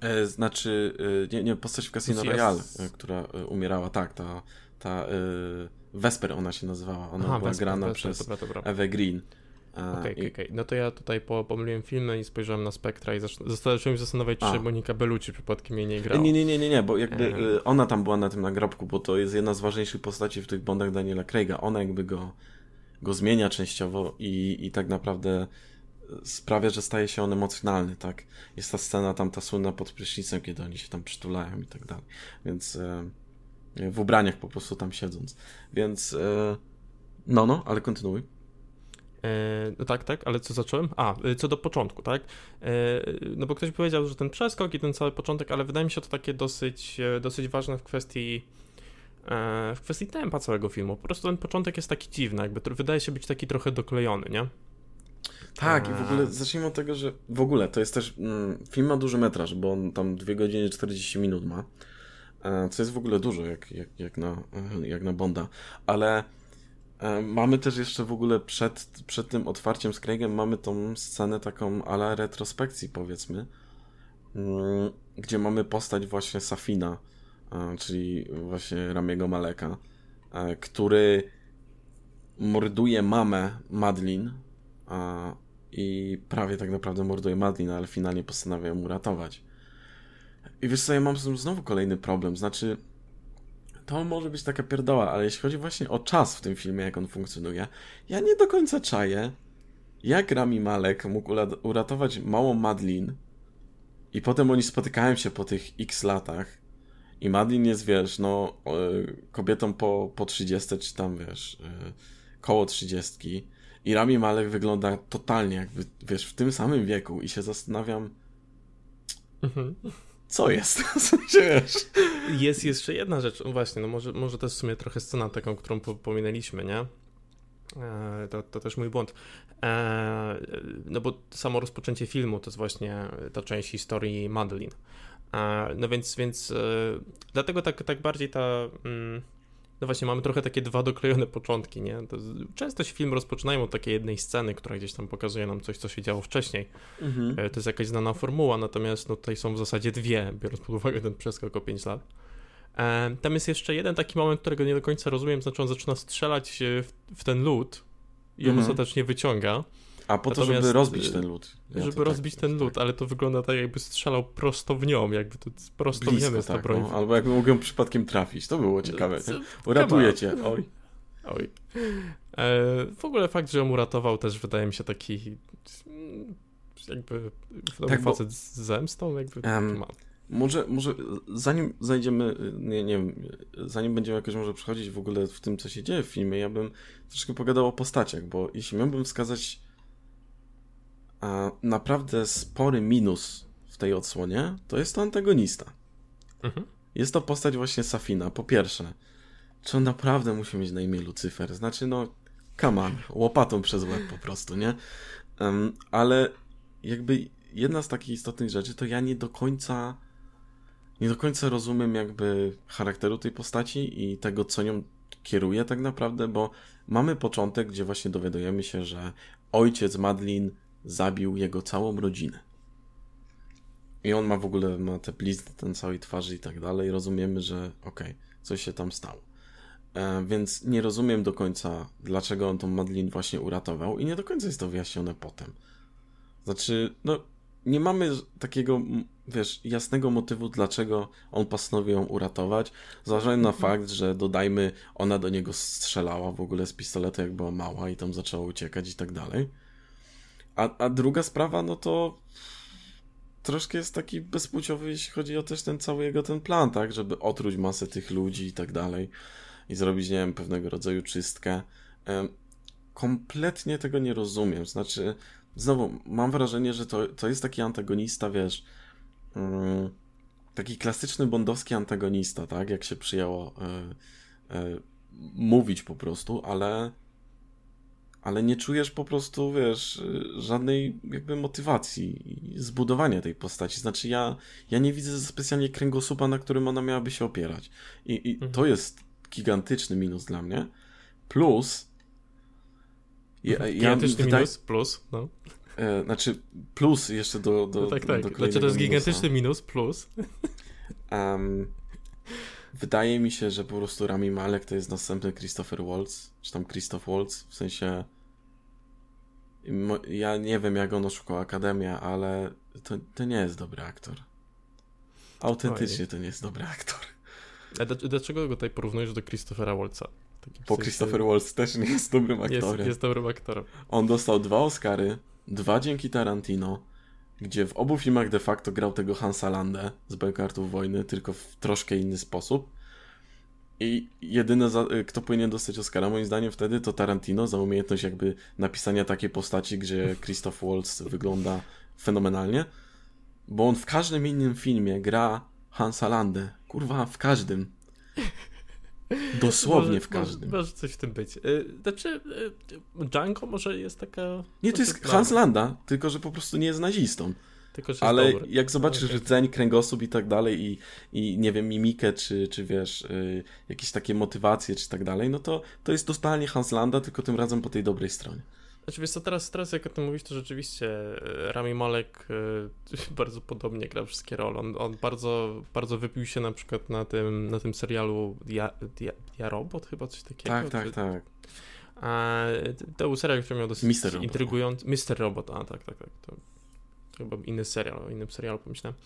E, znaczy, nie, nie, postać w Casino Lucia Royale, z... która umierała, tak, ta, ta Vesper ona się nazywała, ona Aha, była Vesper, grana Vesper, przez dobra, dobra. Ewę Green. Okej, okay, okej. No to ja tutaj po, pomyliłem filmy i spojrzałem na Spektra i zacząłem się zastanawiać, czy Monika Bellucci przypadkiem jej nie grała. Nie, nie, nie, nie, nie, bo jakby e... ona tam była na tym nagrobku, bo to jest jedna z ważniejszych postaci w tych Bondach Daniela Craiga. Ona jakby go, go zmienia częściowo i, i tak naprawdę sprawia, że staje się on emocjonalny, tak? Jest ta scena tam, ta słynna pod prysznicem, kiedy oni się tam przytulają i tak dalej. Więc e, w ubraniach po prostu tam siedząc. Więc e, no, no, ale kontynuuj. E, no tak, tak, ale co zacząłem? A, e, co do początku, tak? E, no bo ktoś powiedział, że ten przeskok i ten cały początek, ale wydaje mi się to takie dosyć, dosyć ważne w kwestii w kwestii tempa całego filmu. Po prostu ten początek jest taki dziwny, jakby wydaje się być taki trochę doklejony, nie? Tak, i w ogóle zacznijmy od tego, że w ogóle to jest też. Mm, film ma duży metraż, bo on tam 2 godziny 40 minut ma. Co jest w ogóle dużo, jak, jak, jak, na, jak na Bonda. Ale E, mamy też jeszcze w ogóle przed, przed tym otwarciem z Craigiem mamy tą scenę taką ala retrospekcji powiedzmy, mm, gdzie mamy postać właśnie Safina, e, czyli właśnie Ramiego Maleka, e, który morduje mamę Madlin i prawie tak naprawdę morduje Madlin, ale finalnie postanawia ją uratować. I wiesz co, ja mam z tym znowu kolejny problem, znaczy to może być taka pierdoła, ale jeśli chodzi właśnie o czas w tym filmie, jak on funkcjonuje, ja nie do końca czaję, jak Rami Malek mógł uratować małą Madlin i potem oni spotykają się po tych x latach i Madlin jest, wiesz, no kobietą po, po 30 czy tam, wiesz, e, koło 30 i Rami Malek wygląda totalnie jakby, wiesz, w tym samym wieku i się zastanawiam, mhm co jest? wiesz? Jest jeszcze jedna rzecz, właśnie, no może, może to jest w sumie trochę scena taką, którą po, pominęliśmy, nie? E, to, to też mój błąd. E, no bo samo rozpoczęcie filmu to jest właśnie ta część historii Madeline. E, no więc, więc dlatego tak, tak bardziej ta... No właśnie, mamy trochę takie dwa doklejone początki, nie? To często się film rozpoczynają od takiej jednej sceny, która gdzieś tam pokazuje nam coś, co się działo wcześniej. Mhm. E, to jest jakaś znana formuła, natomiast no, tutaj są w zasadzie dwie, biorąc pod uwagę ten przeskok o 5 lat. E, tam jest jeszcze jeden taki moment, którego nie do końca rozumiem, znaczy on zaczyna strzelać w, w ten lód i on mhm. ostatecznie wyciąga. A po to, żeby rozbić ten lód. Ja żeby tak rozbić tak, ten lód, tak. ale to wygląda tak, jakby strzelał prosto w nią, jakby to prosto Blisko, w nią jest tak, ta broń. No, albo jakby mógł ją przypadkiem trafić, to było ciekawe. Uratuje cię, oj. Oj. E, w ogóle fakt, że ją uratował też wydaje mi się taki jakby tak, facet bo, z zemstą, jakby um, może, może zanim zajdziemy, nie, nie wiem, zanim będziemy jakoś może przechodzić w ogóle w tym, co się dzieje w filmie, ja bym troszkę pogadał o postaciach, bo jeśli miałbym wskazać naprawdę spory minus w tej odsłonie, to jest to antagonista. Mhm. Jest to postać właśnie Safina. Po pierwsze, czy on naprawdę musi mieć na imię Lucyfer? Znaczy, no, on, łopatą przez łeb po prostu, nie? Um, ale jakby jedna z takich istotnych rzeczy, to ja nie do końca nie do końca rozumiem jakby charakteru tej postaci i tego, co nią kieruje tak naprawdę, bo mamy początek, gdzie właśnie dowiadujemy się, że ojciec Madlin zabił jego całą rodzinę. I on ma w ogóle ma te blizny na całej twarzy i tak dalej. Rozumiemy, że okej, okay, coś się tam stało. E, więc nie rozumiem do końca, dlaczego on tą Madlin właśnie uratował i nie do końca jest to wyjaśnione potem. Znaczy, no, nie mamy takiego, wiesz, jasnego motywu, dlaczego on postanowił ją uratować. Zważając na fakt, że dodajmy, ona do niego strzelała w ogóle z pistoletu, jak była mała i tam zaczęła uciekać i tak dalej. A, a druga sprawa, no to troszkę jest taki bezpłciowy, jeśli chodzi o też ten cały jego ten plan, tak, żeby otruć masę tych ludzi i tak dalej i zrobić, nie wiem, pewnego rodzaju czystkę. Kompletnie tego nie rozumiem. Znaczy, znowu, mam wrażenie, że to, to jest taki antagonista, wiesz, mm, taki klasyczny bondowski antagonista, tak, jak się przyjęło y, y, mówić po prostu, ale ale nie czujesz po prostu, wiesz, żadnej jakby motywacji zbudowania tej postaci. Znaczy ja, ja nie widzę specjalnie kręgosłupa, na którym ona miałaby się opierać. I, i mhm. to jest gigantyczny minus dla mnie. Plus ja, gigantyczny ja minus, plus, no. E, znaczy plus jeszcze do, do, no tak, tak. do Znaczy to jest gigantyczny minus, plus. Um, wydaje mi się, że po prostu Rami Malek to jest następny Christopher Waltz, czy tam Christoph Waltz, w sensie ja nie wiem, jak on oszukał Akademię, ale to, to nie jest dobry aktor. Autentycznie Oj. to nie jest dobry aktor. A dlaczego go tutaj porównujesz do Christophera Waltza? Bo Christopher Waltz też nie jest dobrym aktorem. Jest, jest dobrym aktorem. On dostał dwa Oscary, dwa dzięki Tarantino, gdzie w obu filmach de facto grał tego Hansa Landę z Bankartów Wojny, tylko w troszkę inny sposób. I jedyne, za, y, kto powinien dostać Oscara, moim zdaniem, wtedy to Tarantino za umiejętność jakby napisania takiej postaci, gdzie Christoph Waltz wygląda fenomenalnie. Bo on w każdym innym filmie gra Hansa Landę. Kurwa, w każdym. Dosłownie może, w każdym. Może, coś w tym być. Y, znaczy, y, Django może jest taka... Nie, to jest Hans Landa, tylko że po prostu nie jest nazistą. Tylko, że Ale jak zobaczysz okay. rdzeń, kręgosłup i tak dalej i, i nie wiem, mimikę, czy, czy wiesz, y, jakieś takie motywacje, czy tak dalej, no to to jest totalnie Hanslanda, tylko tym razem po tej dobrej stronie. Znaczy, wiesz co, teraz, teraz jak o tym mówisz, to rzeczywiście e, Rami Malek y, bardzo podobnie gra wszystkie role. On, on, bardzo, bardzo wypił się na przykład na tym, na tym serialu Ja, ja, ja Robot chyba, coś takiego. Tak, tak, tak. A, to był serial, który miał dosyć Mister intrygujący... Mister Robot, a tak, tak, tak. To, to chyba inny serial, o innym serialu pomyślałem.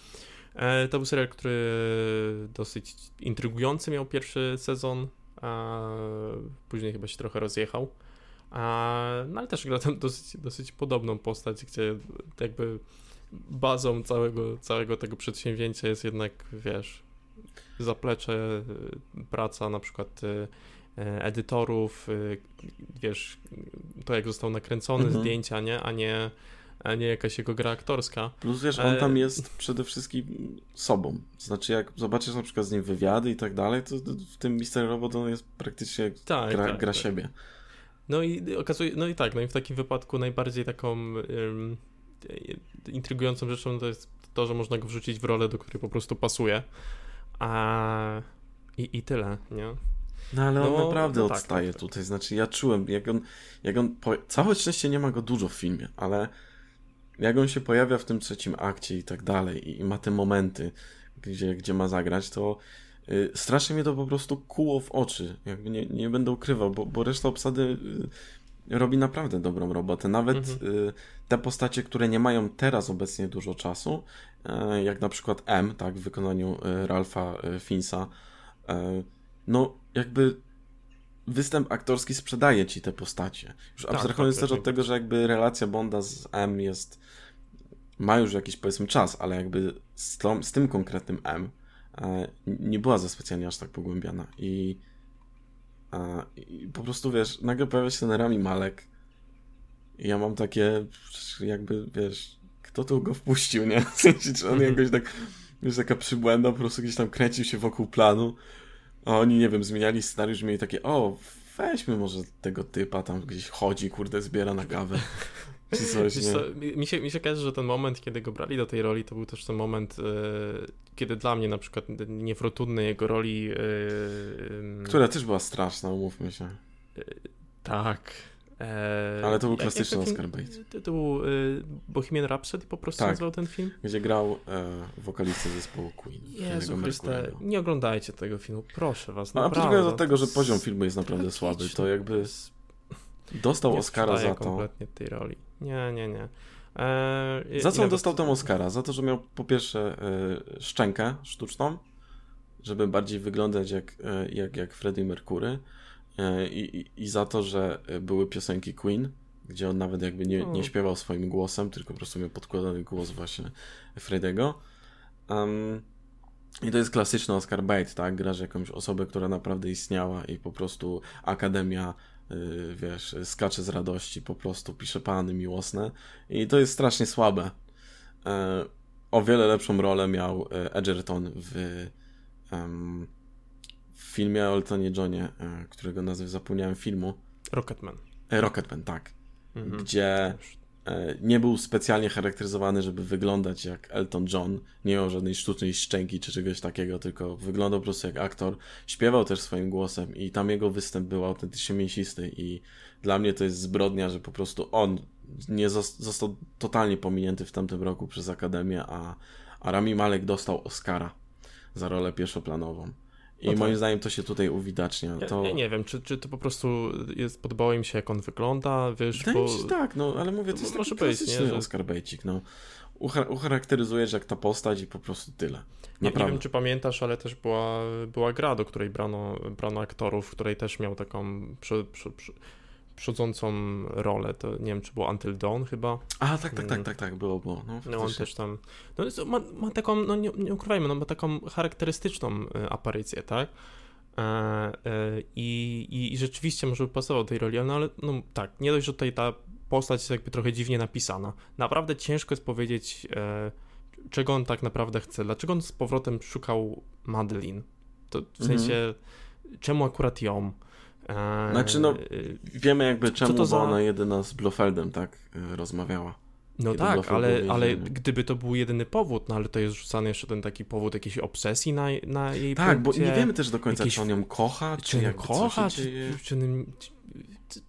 E, to był serial, który dosyć intrygujący miał pierwszy sezon, a później chyba się trochę rozjechał. A, no ale też gra tam dosyć, dosyć podobną postać, gdzie jakby bazą całego, całego tego przedsięwzięcia jest jednak, wiesz, zaplecze, praca na przykład e, edytorów, e, wiesz, to jak został nakręcony, mhm. zdjęcia, nie? A nie a nie jakaś jego gra aktorska. Plus wiesz, on tam jest przede wszystkim sobą. Znaczy jak zobaczysz na przykład z nim wywiady i tak dalej, to w tym Mister Robot on jest praktycznie tak, gra, tak, gra tak. siebie. No i okazuje, no i tak, no i w takim wypadku najbardziej taką um, intrygującą rzeczą to jest to, że można go wrzucić w rolę, do której po prostu pasuje. A i, i tyle, nie? No ale on no, naprawdę no tak, odstaje tak, tak, tutaj. Znaczy ja czułem, jak on, jak on po... całe szczęście nie ma go dużo w filmie, ale jak on się pojawia w tym trzecim akcie i tak dalej i, i ma te momenty, gdzie, gdzie ma zagrać, to Y, strasznie mnie to po prostu kuło w oczy. Jakby nie, nie będę ukrywał, bo, bo reszta obsady y, robi naprawdę dobrą robotę. Nawet mhm. Y, te postacie, które nie mają teraz obecnie dużo czasu, jak na przykład M, tak, w wykonaniu Ralfa Finsa, no jakby występ aktorski sprzedaje ci te postacie. Już tak, abstrahując tak, też od tego, że jakby relacja Bonda z M jest ma już jakiś powiedzmy czas, ale jakby z, tą, z tym konkretnym M nie była za specjalnie aż tak pogłębiana. I, i po prostu wiesz, nagle pojawia się ten Rami Malek. I ja mam takie, jakby wiesz, kto tu go wpuścił, nie? W sensie, czy on mhm. jakoś tak, wiesz, taka przybłęda, po prostu gdzieś tam kręcił się wokół planu. A oni, nie wiem, zmieniali scenariusz, mieli takie, o, weźmy może tego typa, tam gdzieś chodzi, kurde, zbiera na kawę. Czy coś, co, mi, się, mi się każe, że ten moment, kiedy go brali do tej roli, to był też ten moment, e, kiedy dla mnie na przykład niefortunny jego roli... E, Która też była straszna, umówmy się. E, tak. E, Ale to był klasyczny jak, Oscar to był y, Bohemian Rhapsody po prostu tak, nazywał ten film? gdzie grał e, wokalista zespołu Queen. Jezu Chryste, nie oglądajcie tego filmu, proszę was, A naprawdę. do tego, że poziom filmu jest naprawdę słaby, to jakby dostał Oscara za to. kompletnie tej roli. Nie, nie, nie. Eee, za co on dostał tę Oscara? Za to, że miał po pierwsze e, szczękę sztuczną, żeby bardziej wyglądać jak, e, jak, jak Freddie Mercury e, i, i, za to, że były piosenki Queen, gdzie on nawet jakby nie, nie śpiewał swoim głosem, tylko po prostu miał podkładany głos właśnie Frediego. Um, i to jest klasyczny Oscar bait, tak? Grasz jakąś osobę, która naprawdę istniała i po prostu Akademia Y, wiesz, skacze z radości, po prostu pisze pany miłosne i to jest strasznie słabe. E, o wiele lepszą rolę miał e, Edgerton w, w filmie o Eltonie Johnie, e, którego nazwę zapomniałem filmu. Rocketman. Rocketman, tak. Mhm. Gdzie E, nie był specjalnie charakteryzowany, żeby wyglądać jak Elton John. Nie miał żadnej sztucznej szczęki czy czegoś takiego, tylko wyglądał po prostu jak aktor. Śpiewał też swoim głosem i tam jego występ był autentycznie mięsisty i dla mnie to jest zbrodnia, że po prostu on nie został totalnie pominięty w tamtym roku przez Akademię, a, a Rami Malek dostał Oscara za rolę pierwszoplanową. I no moim zdaniem to się tutaj uwidacznia. To... Ja, nie wiem, czy, czy to po prostu jest, podobało im się, jak on wygląda, wiesz, Wydaje bo... mi się, tak, no, ale mówię, to jest Może taki być, nie, że... Oscar Bejcik, no. Ucharakteryzujesz jak ta postać i po prostu tyle. Nie, nie, wiem, czy pamiętasz, ale też była, była gra, do której brano, brano aktorów, w której też miał taką przy, przy, przy, przodzącą rolę. To nie wiem, czy było Until Dawn chyba. A, tak, tak, tak, mm. tak, tak, było, było. No, no on też tam. No, ma, ma taką, no nie, nie ukrywajmy, no, ma taką charakterystyczną y, aparycję, tak? E, e, i, I rzeczywiście może by pasował tej roli, no ale no tak, nie dość, że tutaj ta postać jest jakby trochę dziwnie napisana. Naprawdę ciężko jest powiedzieć, e, czego on tak naprawdę chce. Dlaczego on z powrotem szukał Madeline? To w mhm. sensie, czemu akurat ją? Znaczy, no, wiemy jakby czemu, to za... bo ona jedyna z Blofeldem tak rozmawiała. No tak, ale, ale gdyby to był jedyny powód, no ale to jest rzucany jeszcze ten taki powód jakiejś obsesji na, na jej Tak, punkcie, bo nie wiemy też do końca, jakieś... czy on ją kocha, czy, czy kocha, czy, czy, czy, czy,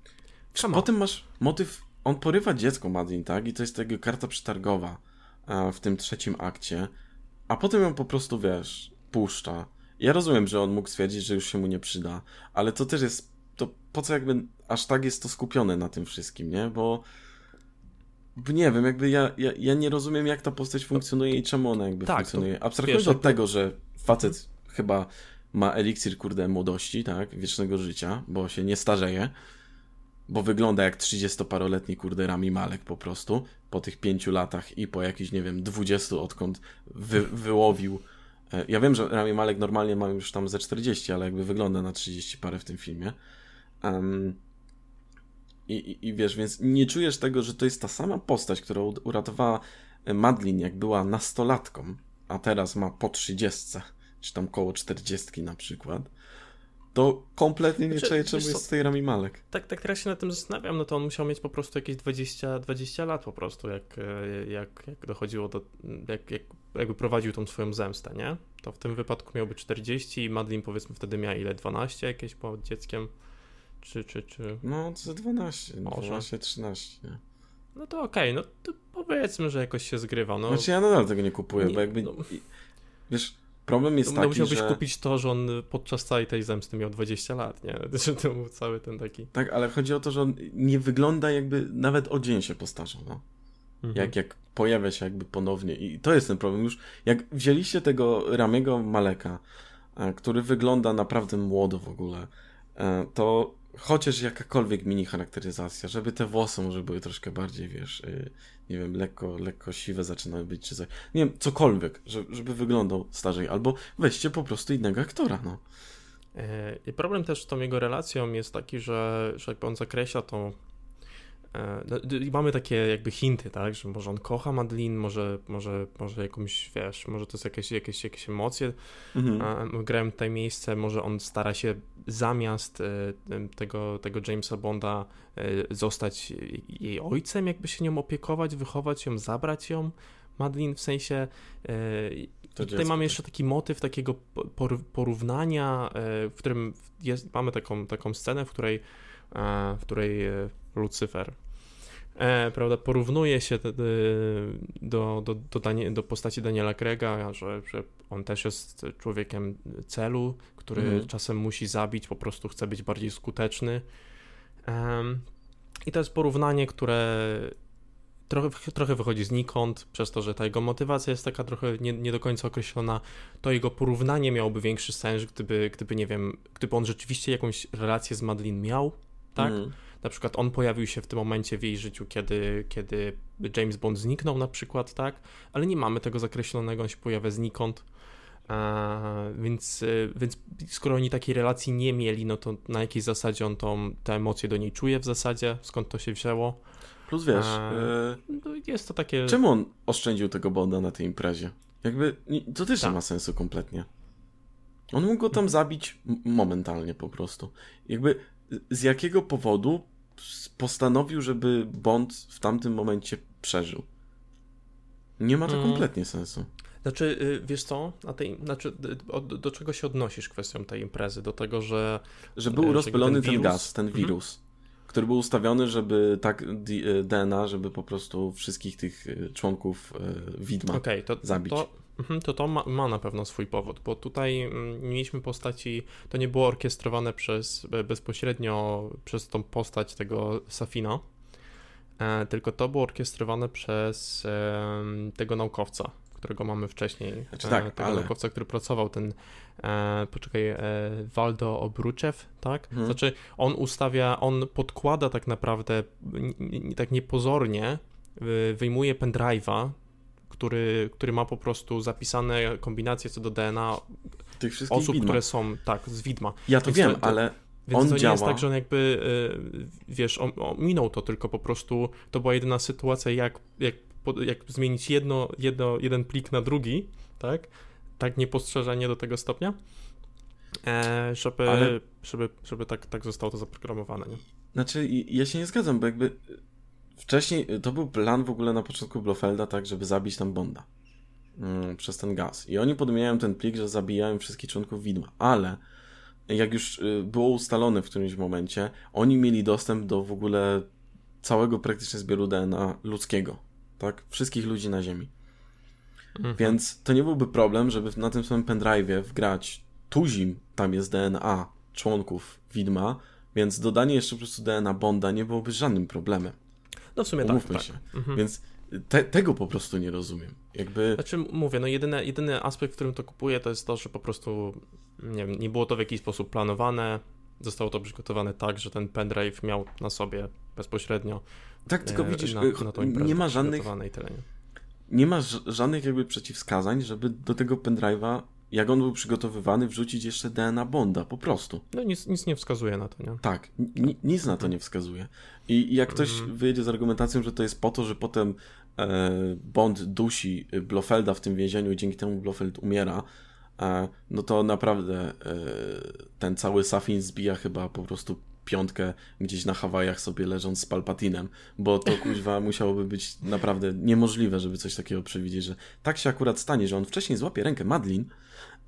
czy... Potem masz motyw, on porywa dziecko Madin, tak? I to jest tego karta przetargowa w tym trzecim akcie, a potem ją po prostu, wiesz, puszcza. Ja rozumiem, że on mógł stwierdzić, że już się mu nie przyda, ale to też jest, po co jakby aż tak jest to skupione na tym wszystkim, nie? Bo nie wiem, jakby ja, ja, ja nie rozumiem, jak ta postać funkcjonuje i czemu ona jakby tak, funkcjonuje. Abstrahując od tego, że facet chyba ma eliksir, kurde, młodości, tak, wiecznego życia, bo się nie starzeje, bo wygląda jak 30-paroletni, kurde, Rami Malek po prostu, po tych pięciu latach i po jakichś, nie wiem, 20, odkąd wy, wyłowił. E, ja wiem, że Rami Malek normalnie ma już tam ze 40, ale jakby wygląda na 30 parę w tym filmie. Um, i, i, I, wiesz, więc nie czujesz tego, że to jest ta sama postać, która uratowała Madlin, jak była nastolatką, a teraz ma po 30, czy tam koło 40 na przykład. To kompletnie nie znaczy, czuję, czemu jest z tej Rami Malek. Tak, tak teraz się nad tym zastanawiam, no to on musiał mieć po prostu jakieś 20, 20 lat po prostu, jak, jak, jak dochodziło do, jak, jak, jakby prowadził tą swoją zemstę, nie? To w tym wypadku miałby 40 i Madlin powiedzmy wtedy miała ile, 12 jakieś po dzieckiem? Czy, czy, czy... No, to 12, Może. 12, 13. Nie? No to okej, okay, no to powiedzmy, że jakoś się zgrywa. No. Znaczy ja nadal tego nie kupuję, nie, bo jakby... No. Wiesz, problem jest no, taki, musiałbyś że... kupić to, że on podczas całej tej zemsty miał 20 lat, nie? Że to był cały ten taki... Tak, ale chodzi o to, że on nie wygląda jakby nawet o dzień się postarzał, no. Mhm. Jak, jak pojawia się jakby ponownie i to jest ten problem. Już jak wzięliście tego Ramiego Maleka, e, który wygląda naprawdę młodo w ogóle, e, to chociaż jakakolwiek mini charakteryzacja, żeby te włosy może były troszkę bardziej, wiesz, y, nie wiem, lekko, lekko siwe zaczynały być, czy coś. Nie wiem, cokolwiek, żeby wyglądał starzej, albo weźcie po prostu innego aktora, no. E, I problem też z tą jego relacją jest taki, że, że jakby on zakreśla tą no, mamy takie jakby hinty, tak, że może on kocha Madeline, może, może, może jakąś, wiesz, może to jest jakieś, jakieś, jakieś emocje, mhm. grałem tutaj miejsce, może on stara się zamiast e, tego, tego Jamesa Bonda e, zostać jej ojcem, jakby się nią opiekować, wychować ją, zabrać ją, Madeline w sensie to tutaj mamy jeszcze taki motyw takiego porównania, w którym jest, mamy taką, taką scenę, w której, w której Lucyfer. E, prawda, porównuje się do, do, do, do, Danie, do postaci Daniela Krega, że, że on też jest człowiekiem celu, który mhm. czasem musi zabić, po prostu chce być bardziej skuteczny. I to jest porównanie, które trochę, trochę wychodzi znikąd, przez to, że ta jego motywacja jest taka trochę nie, nie do końca określona. To jego porównanie miałoby większy sens, gdyby, gdyby nie wiem, gdyby on rzeczywiście jakąś relację z Madeline miał, tak? Mhm na przykład on pojawił się w tym momencie w jej życiu, kiedy, kiedy James Bond zniknął na przykład, tak? Ale nie mamy tego zakreślonego, on się pojawia znikąd. E, więc, więc skoro oni takiej relacji nie mieli, no to na jakiej zasadzie on tą, te emocje do niej czuje w zasadzie? Skąd to się wzięło? Plus wiesz, e, no jest to takie... Czemu on oszczędził tego Bonda na tej imprezie? Jakby, to też tak. nie ma sensu kompletnie. On mógł go tam zabić momentalnie po prostu. Jakby z jakiego powodu postanowił, żeby Bond w tamtym momencie przeżył. Nie ma to mm. kompletnie sensu. Znaczy, y, wiesz co, na tej, znaczy, do, do, czego się odnosisz kwestią tej imprezy? Do tego, że... Że był y, rozpylony ten, ten gaz, ten mhm. wirus, który był ustawiony, żeby tak DNA, żeby po prostu wszystkich tych członków widma okay, to, zabić. To, to to ma, ma, na pewno swój powód, bo tutaj mm, mieliśmy postaci, to nie było orkiestrowane przez, bezpośrednio przez tą postać tego Safina, e, tylko to było orkiestrowane przez e, tego naukowca, którego mamy wcześniej. Znaczy tak, e, tego ale... naukowca, który pracował, ten, e, poczekaj, e, Waldo Obruczew, tak? Mhm. Znaczy on ustawia, on podkłada tak naprawdę, tak niepozornie, wyjmuje pendrive'a który, który ma po prostu zapisane kombinacje co do DNA Tych wszystkich osób, widma. które są, tak, z widma. Ja to więc wiem, to, ale więc on to nie działa. jest tak, że on jakby, y, wiesz, minął to, tylko po prostu to była jedyna sytuacja, jak, jak, jak zmienić jedno, jedno, jeden plik na drugi, tak? Tak niepostrzeżenie do tego stopnia, e, żeby, ale... żeby, żeby tak, tak zostało to zaprogramowane, nie? Znaczy, ja się nie zgadzam, bo jakby wcześniej to był plan w ogóle na początku Blofelda, tak, żeby zabić tam Bonda mm, przez ten gaz. I oni podmieniają ten plik, że zabijają wszystkich członków widma, ale jak już y, było ustalone w którymś momencie, oni mieli dostęp do w ogóle całego praktycznie zbioru DNA ludzkiego, tak? Wszystkich ludzi na Ziemi. Mhm. Więc to nie byłby problem, żeby na tym samym pendrive'ie wgrać tuzim, tam jest DNA członków widma, więc dodanie jeszcze po prostu DNA Bonda nie byłoby żadnym problemem. No w sumie Umówmy tak. się. Tak. Mhm. Więc te, tego po prostu nie rozumiem. Jakby... Znaczy mówię, no jedyny, jedyny aspekt, w którym to kupuję, to jest to, że po prostu nie, wiem, nie było to w jakiś sposób planowane, zostało to przygotowane tak, że ten pendrive miał na sobie bezpośrednio tak, tylko e, widzisz, na, na nie ma żadnych nie ma żadnych jakby przeciwwskazań, żeby do tego pendrive'a jak on był przygotowywany, wrzucić jeszcze DNA Bonda, po prostu. No nic, nic nie wskazuje na to, nie? Tak, nic na to nie wskazuje. I jak ktoś mm. wyjedzie z argumentacją, że to jest po to, że potem e, Bond dusi Blofelda w tym więzieniu i dzięki temu Blofeld umiera, e, no to naprawdę e, ten cały Safin zbija chyba po prostu piątkę gdzieś na Hawajach sobie leżąc z Palpatinem, bo to kuźwa musiałoby być naprawdę niemożliwe, żeby coś takiego przewidzieć, że tak się akurat stanie, że on wcześniej złapie rękę Madlin,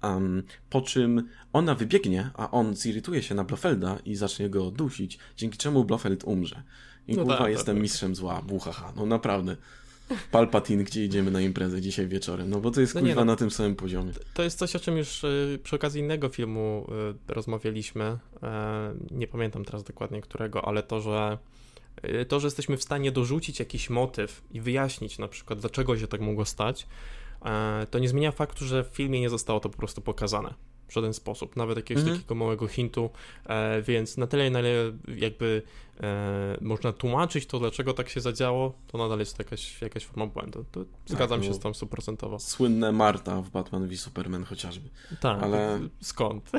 um, po czym ona wybiegnie, a on zirytuje się na Blofelda i zacznie go dusić, dzięki czemu Blofeld umrze. I no kurwa, tak, jestem tak. mistrzem zła, buchacha, no naprawdę. Palpatine, gdzie idziemy na imprezę dzisiaj wieczorem, no bo to jest no kurwa no, na tym samym poziomie. To jest coś, o czym już y, przy okazji innego filmu y, rozmawialiśmy, e, nie pamiętam teraz dokładnie którego, ale to, że y, to, że jesteśmy w stanie dorzucić jakiś motyw i wyjaśnić na przykład, dlaczego się tak mogło stać, to nie zmienia faktu, że w filmie nie zostało to po prostu pokazane w żaden sposób, nawet jakiegoś mhm. takiego małego hintu, e, więc na tyle, na ile jakby e, można tłumaczyć to, dlaczego tak się zadziało, to nadal jest jakaś, jakaś forma błędu. To zgadzam tak, się z tą stuprocentowo. Słynne Marta w Batman v Superman chociażby. Tak, ale... skąd?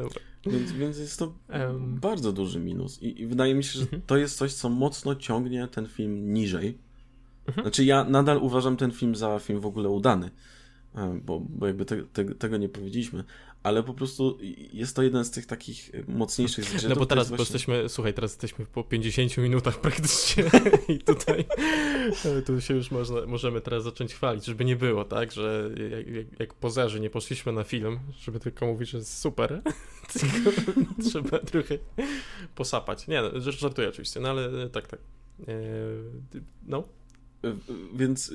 więc, więc jest to um... bardzo duży minus I, i wydaje mi się, że mhm. to jest coś, co mocno ciągnie ten film niżej. Mhm. Znaczy ja nadal uważam ten film za film w ogóle udany e, bo, bo jakby te, te, tego nie powiedzieliśmy, ale po prostu jest to jeden z tych takich mocniejszych zgrzytów. No bo teraz właśnie... jesteśmy, słuchaj, teraz jesteśmy po 50 minutach praktycznie i tutaj tu się już można, możemy teraz zacząć chwalić, żeby nie było, tak, że jak, jak, jak pozerzy nie poszliśmy na film, żeby tylko mówić, że jest super, tylko trzeba trochę posapać. Nie, no, żartuję oczywiście, no ale tak, tak. E, no. Więc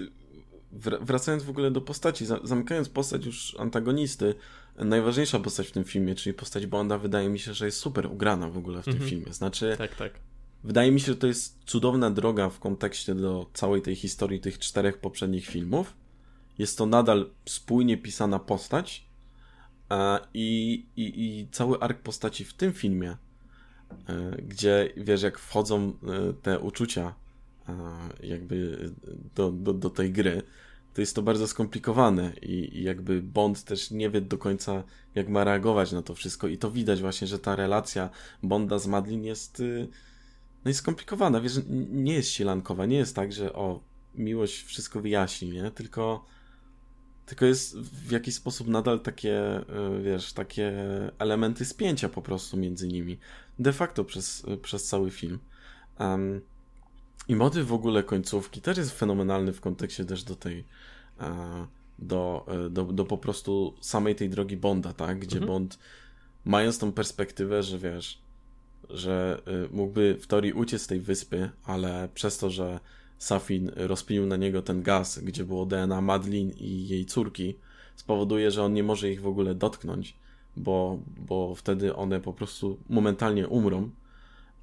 wracając w ogóle do postaci, zamykając postać już antagonisty, najważniejsza postać w tym filmie, czyli postać Bonda, wydaje mi się, że jest super ugrana w ogóle w tym mhm. filmie. Znaczy, tak, tak. Wydaje mi się, że to jest cudowna droga w kontekście do całej tej historii tych czterech poprzednich filmów. Jest to nadal spójnie pisana postać i, i, i cały ark postaci w tym filmie, e, gdzie wiesz, jak wchodzą e, te uczucia jakby do, do, do tej gry, to jest to bardzo skomplikowane i, i, jakby Bond też nie wie do końca, jak ma reagować na to wszystko. I to widać właśnie, że ta relacja Bonda z Madlin jest y, no jest skomplikowana, wiesz, nie jest sielankowa, nie jest tak, że o, miłość wszystko wyjaśni, nie, tylko tylko jest w jakiś sposób nadal takie, y, wiesz, takie elementy spięcia po prostu między nimi, de facto przez, przez cały film. Um, i motyw w ogóle końcówki też jest fenomenalny w kontekście też do tej e, do, e, do, do po prostu samej tej drogi Bonda, tak? Gdzie mhm. Bond mając tą perspektywę, że wiesz, że e, mógłby w teorii uciec z tej wyspy, ale przez to, że Safin rozpinił na niego ten gaz, gdzie było DNA Madlin i jej córki, spowoduje, że on nie może ich w ogóle dotknąć, bo, bo wtedy one po prostu momentalnie umrą.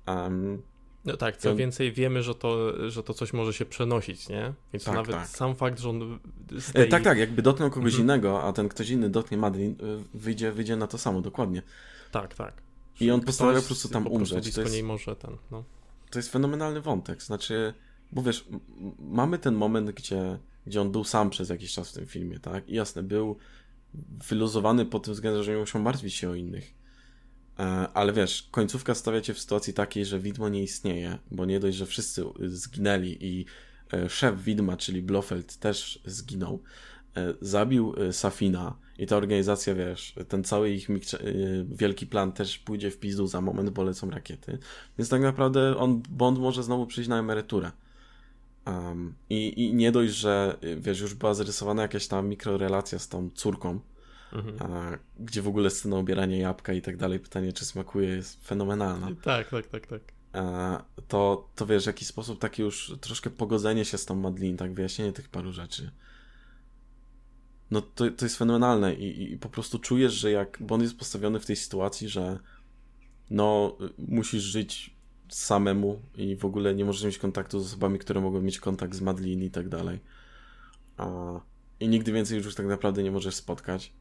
Um, no tak, co więcej wiemy, że to, że to coś może się przenosić, nie? Więc tak, nawet tak. sam fakt, że on e, tej... Tak, tak, jakby dotknął kogoś mhm. innego, a ten ktoś inny dotknie Madlin, e, wyjdzie, wyjdzie na to samo, dokładnie. Tak, tak. I on postanawia po prostu tam po prostu umrzeć. To jest, niej może ten, no. to jest fenomenalny wątek, znaczy, bo wiesz, mamy ten moment, gdzie, gdzie on był sam przez jakiś czas w tym filmie, tak? I jasne, był wyluzowany pod tym względem, że nie musiał martwić się o innych ale wiesz, końcówka stawia cię w sytuacji takiej, że widmo nie istnieje, bo nie dość, że wszyscy zginęli i e, szef widma, czyli Blofeld też zginął, e, zabił Safina i ta organizacja, wiesz, ten cały ich wielki plan też pójdzie w pizdu za moment, bo lecą rakiety. Więc tak naprawdę on, Bond może znowu przyjść na emeryturę. Um, i, I nie dość, że wiesz, już była zarysowana jakaś tam mikrorelacja z tą córką, mhm. a, gdzie w ogóle scena ubierania jabłka i tak dalej, pytanie czy smakuje jest fenomenalna. Tak, tak, tak, tak. A, to, to wiesz, w jaki sposób takie już troszkę pogodzenie się z tą Madlin, tak, wyjaśnienie tych paru rzeczy. No to, to jest fenomenalne i, i po prostu czujesz, że jak Bond jest postawiony w tej sytuacji, że no musisz żyć samemu i w ogóle nie możesz mieć kontaktu z osobami, które mogą mieć kontakt z Madlin i tak dalej. A, I nigdy więcej już tak naprawdę nie możesz spotkać.